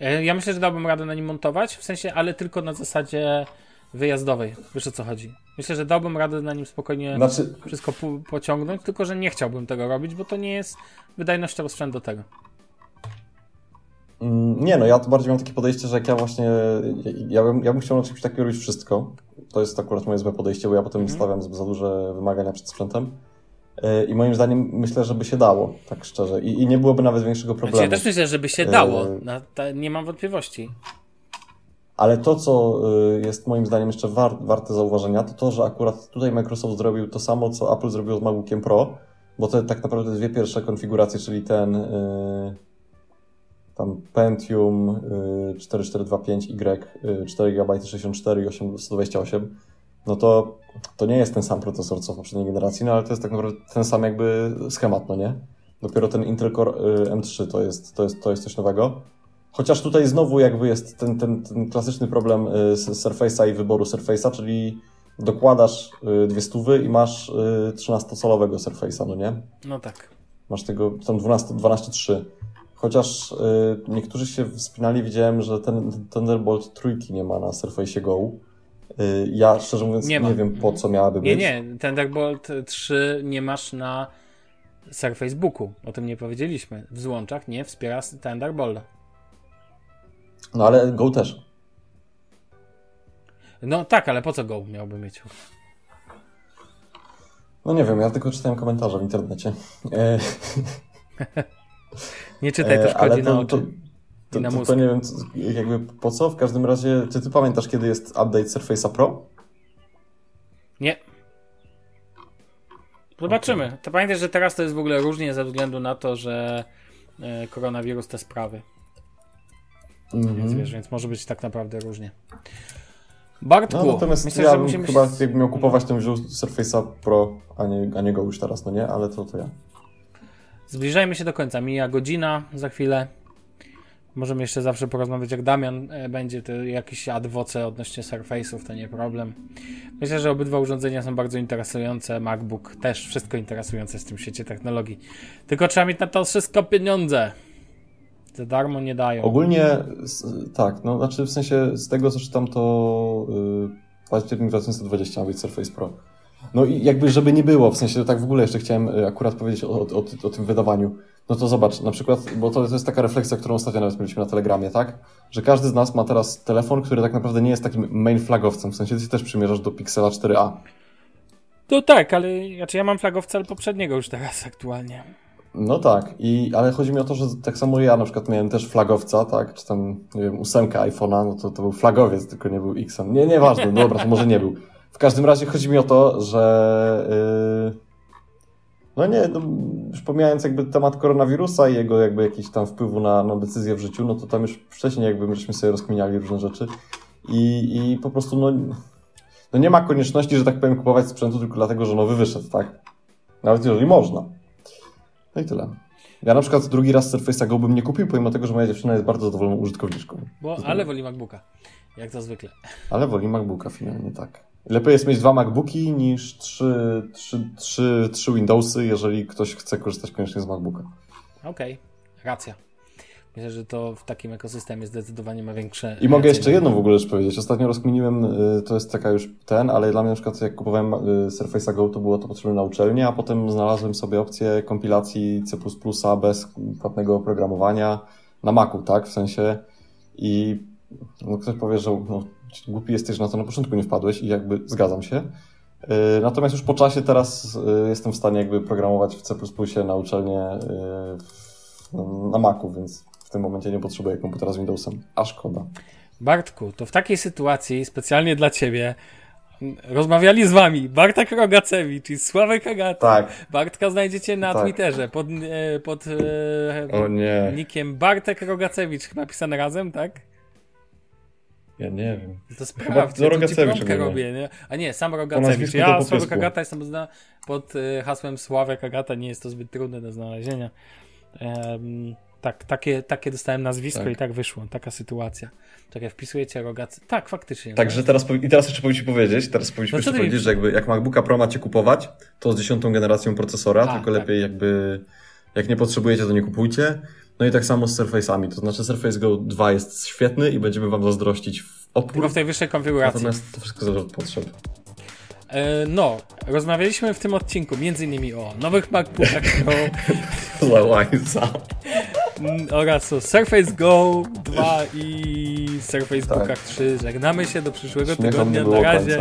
E, ja myślę, że dałbym radę na nim montować, w sensie, ale tylko na zasadzie wyjazdowej. Wiesz o co chodzi? Myślę, że dałbym radę na nim spokojnie znaczy... wszystko po pociągnąć, tylko że nie chciałbym tego robić, bo to nie jest wydajnościowo sprzęt do tego. Mm, nie, no ja to bardziej mam takie podejście, że jak ja właśnie, ja bym, ja bym chciał na czymś takim robić wszystko. To jest akurat moje złe podejście, bo ja potem mm. stawiam za duże wymagania przed sprzętem. E, I moim zdaniem myślę, że by się dało, tak szczerze. I, i nie byłoby nawet większego problemu. Znaczy, ja też myślę, że by się dało. E, nie mam wątpliwości. Ale to, co y, jest moim zdaniem jeszcze war, warte zauważenia, to to, że akurat tutaj Microsoft zrobił to samo, co Apple zrobił z MacBookiem Pro, bo te tak naprawdę dwie pierwsze konfiguracje, czyli ten yy, tam Pentium yy, 4425Y, yy, 4 GB 64 i 128, no to to nie jest ten sam procesor, co w poprzedniej generacji, no ale to jest tak naprawdę ten sam jakby schemat, no nie? Dopiero ten Intel Core y, M3 to jest, to jest, to jest coś nowego. Chociaż tutaj znowu jakby jest ten, ten, ten klasyczny problem y, z Surface'a i wyboru Surface'a, czyli dokładasz y, dwie stówy i masz 13-calowego y, Surface'a, no nie? No tak. Masz tego tam 12, 12.3. Chociaż niektórzy się wspinali, widziałem, że ten Thunderbolt trójki nie ma na Surface Go. ja szczerze mówiąc nie, nie wiem po co miałaby być. Nie, nie, Thunderbolt 3 nie masz na Surface Booku. O tym nie powiedzieliśmy. W złączach nie wspiera Thunderbolta. No ale Go też. No tak, ale po co Go miałby mieć? No nie wiem, ja tylko czytałem komentarze w internecie. E, nie czytaj, to e, szkodzi to, na oczy. To, to, to, to, nie wiem, jakby po co. W każdym razie, czy ty pamiętasz, kiedy jest update Surface'a Pro? Nie. Zobaczymy. Okay. To pamiętaj, że teraz to jest w ogóle różnie ze względu na to, że e, koronawirus te sprawy. Mm-hmm. Więc wiesz, więc może być tak naprawdę różnie. Bartku, no, natomiast myślę, ja że musimy chyba jakbym miał kupować, to wziął Surface'a Pro, a nie, a nie go już teraz, no nie? Ale to, to ja. Zbliżajmy się do końca. Mija godzina za chwilę. Możemy jeszcze zawsze porozmawiać, jak Damian e, będzie, to jakieś adwoce odnośnie Surface'ów, to nie problem. Myślę, że obydwa urządzenia są bardzo interesujące. MacBook też wszystko interesujące w tym świecie technologii. Tylko trzeba mieć na to wszystko pieniądze. Za darmo nie dają. Ogólnie tak, no znaczy w sensie z tego co czytam to yy, październik 2020 ma być Surface Pro. No i jakby żeby nie było, w sensie tak w ogóle jeszcze chciałem y, akurat powiedzieć o, o, o, o tym wydawaniu. No to zobacz, na przykład, bo to, to jest taka refleksja, którą ostatnio nawet mieliśmy na Telegramie, tak? Że każdy z nas ma teraz telefon, który tak naprawdę nie jest takim main flagowcem, w sensie ty też przymierzasz do Pixela 4a. To tak, ale znaczy ja mam flagowca poprzedniego już teraz aktualnie. No tak, i, ale chodzi mi o to, że tak samo ja na przykład miałem też flagowca, tak, czy tam, nie wiem, ósemkę iPhone'a, no to, to był flagowiec, tylko nie był X-em. Nie, nieważne, no dobra, to może nie był. W każdym razie chodzi mi o to, że yy, no nie, no, już pomijając jakby temat koronawirusa i jego jakby jakiś tam wpływu na, na decyzję w życiu, no to tam już wcześniej jakby myśmy sobie rozkminiali różne rzeczy i, i po prostu no, no nie ma konieczności, że tak powiem, kupować sprzętu tylko dlatego, że nowy wyszedł, tak? Nawet jeżeli można. No i tyle. Ja na przykład drugi raz Surface'a Go bym nie kupił, pomimo tego, że moja dziewczyna jest bardzo zadowoloną użytkowniczką. Bo, ale woli MacBooka, jak to zwykle. Ale woli MacBooka finalnie, tak. Lepiej jest mieć dwa MacBooki niż trzy, trzy, trzy, trzy Windowsy, jeżeli ktoś chce korzystać koniecznie z MacBooka. Okej, okay. racja. Myślę, że to w takim ekosystemie zdecydowanie ma większe. I mogę jeszcze jedną w ogóle rzecz powiedzieć. Ostatnio rozkminiłem, y, to jest taka już ten, ale dla mnie na przykład jak kupowałem y, Surface'a Go, to było to potrzebne na uczelnię, a potem znalazłem sobie opcję kompilacji C++ bez płatnego oprogramowania na Macu, tak? W sensie i no, ktoś powie, że no, głupi jesteś, że na to na początku nie wpadłeś i jakby zgadzam się. Y, natomiast już po czasie teraz jestem w stanie jakby programować w C++ na uczelnię na Macu, więc tym momencie nie potrzebuję komputera z Windowsem, a szkoda. Bartku, to w takiej sytuacji specjalnie dla ciebie rozmawiali z wami Bartek Rogacewicz i Sławek Agata. Tak. Bartka znajdziecie na tak. Twitterze pod, e, pod e, nickiem Bartek Rogacewicz, napisane razem, tak? Ja nie wiem. To sprawdź, to Rogacewicz robię, nie? A nie, sam Rogacewicz. Ja, Sławek Agata, jestem zna pod e, hasłem Sławek Agata, nie jest to zbyt trudne do znalezienia. Um, tak, takie, takie dostałem nazwisko tak. i tak wyszło, taka sytuacja. Tak, jak wpisujecie rogacy. Tak, faktycznie. Także teraz, i teraz jeszcze powinniśmy powiedzieć, teraz powinniśmy no powiedzieć, że jakby jak MacBooka Pro macie kupować, to z dziesiątą generacją procesora, A, tylko tak. lepiej jakby, jak nie potrzebujecie, to nie kupujcie. No i tak samo z Surface'ami, to znaczy Surface Go 2 jest świetny i będziemy wam zazdrościć w opór. Tylko w tej wyższej konfiguracji. Natomiast to wszystko zależy od potrzeb. E, no, rozmawialiśmy w tym odcinku między innymi o nowych MacBookach Pro oraz o Surface Go 2 i Surface tak. Bookach 3. Żegnamy się do przyszłego tygodnia. Na razie.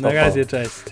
Na razie, cześć.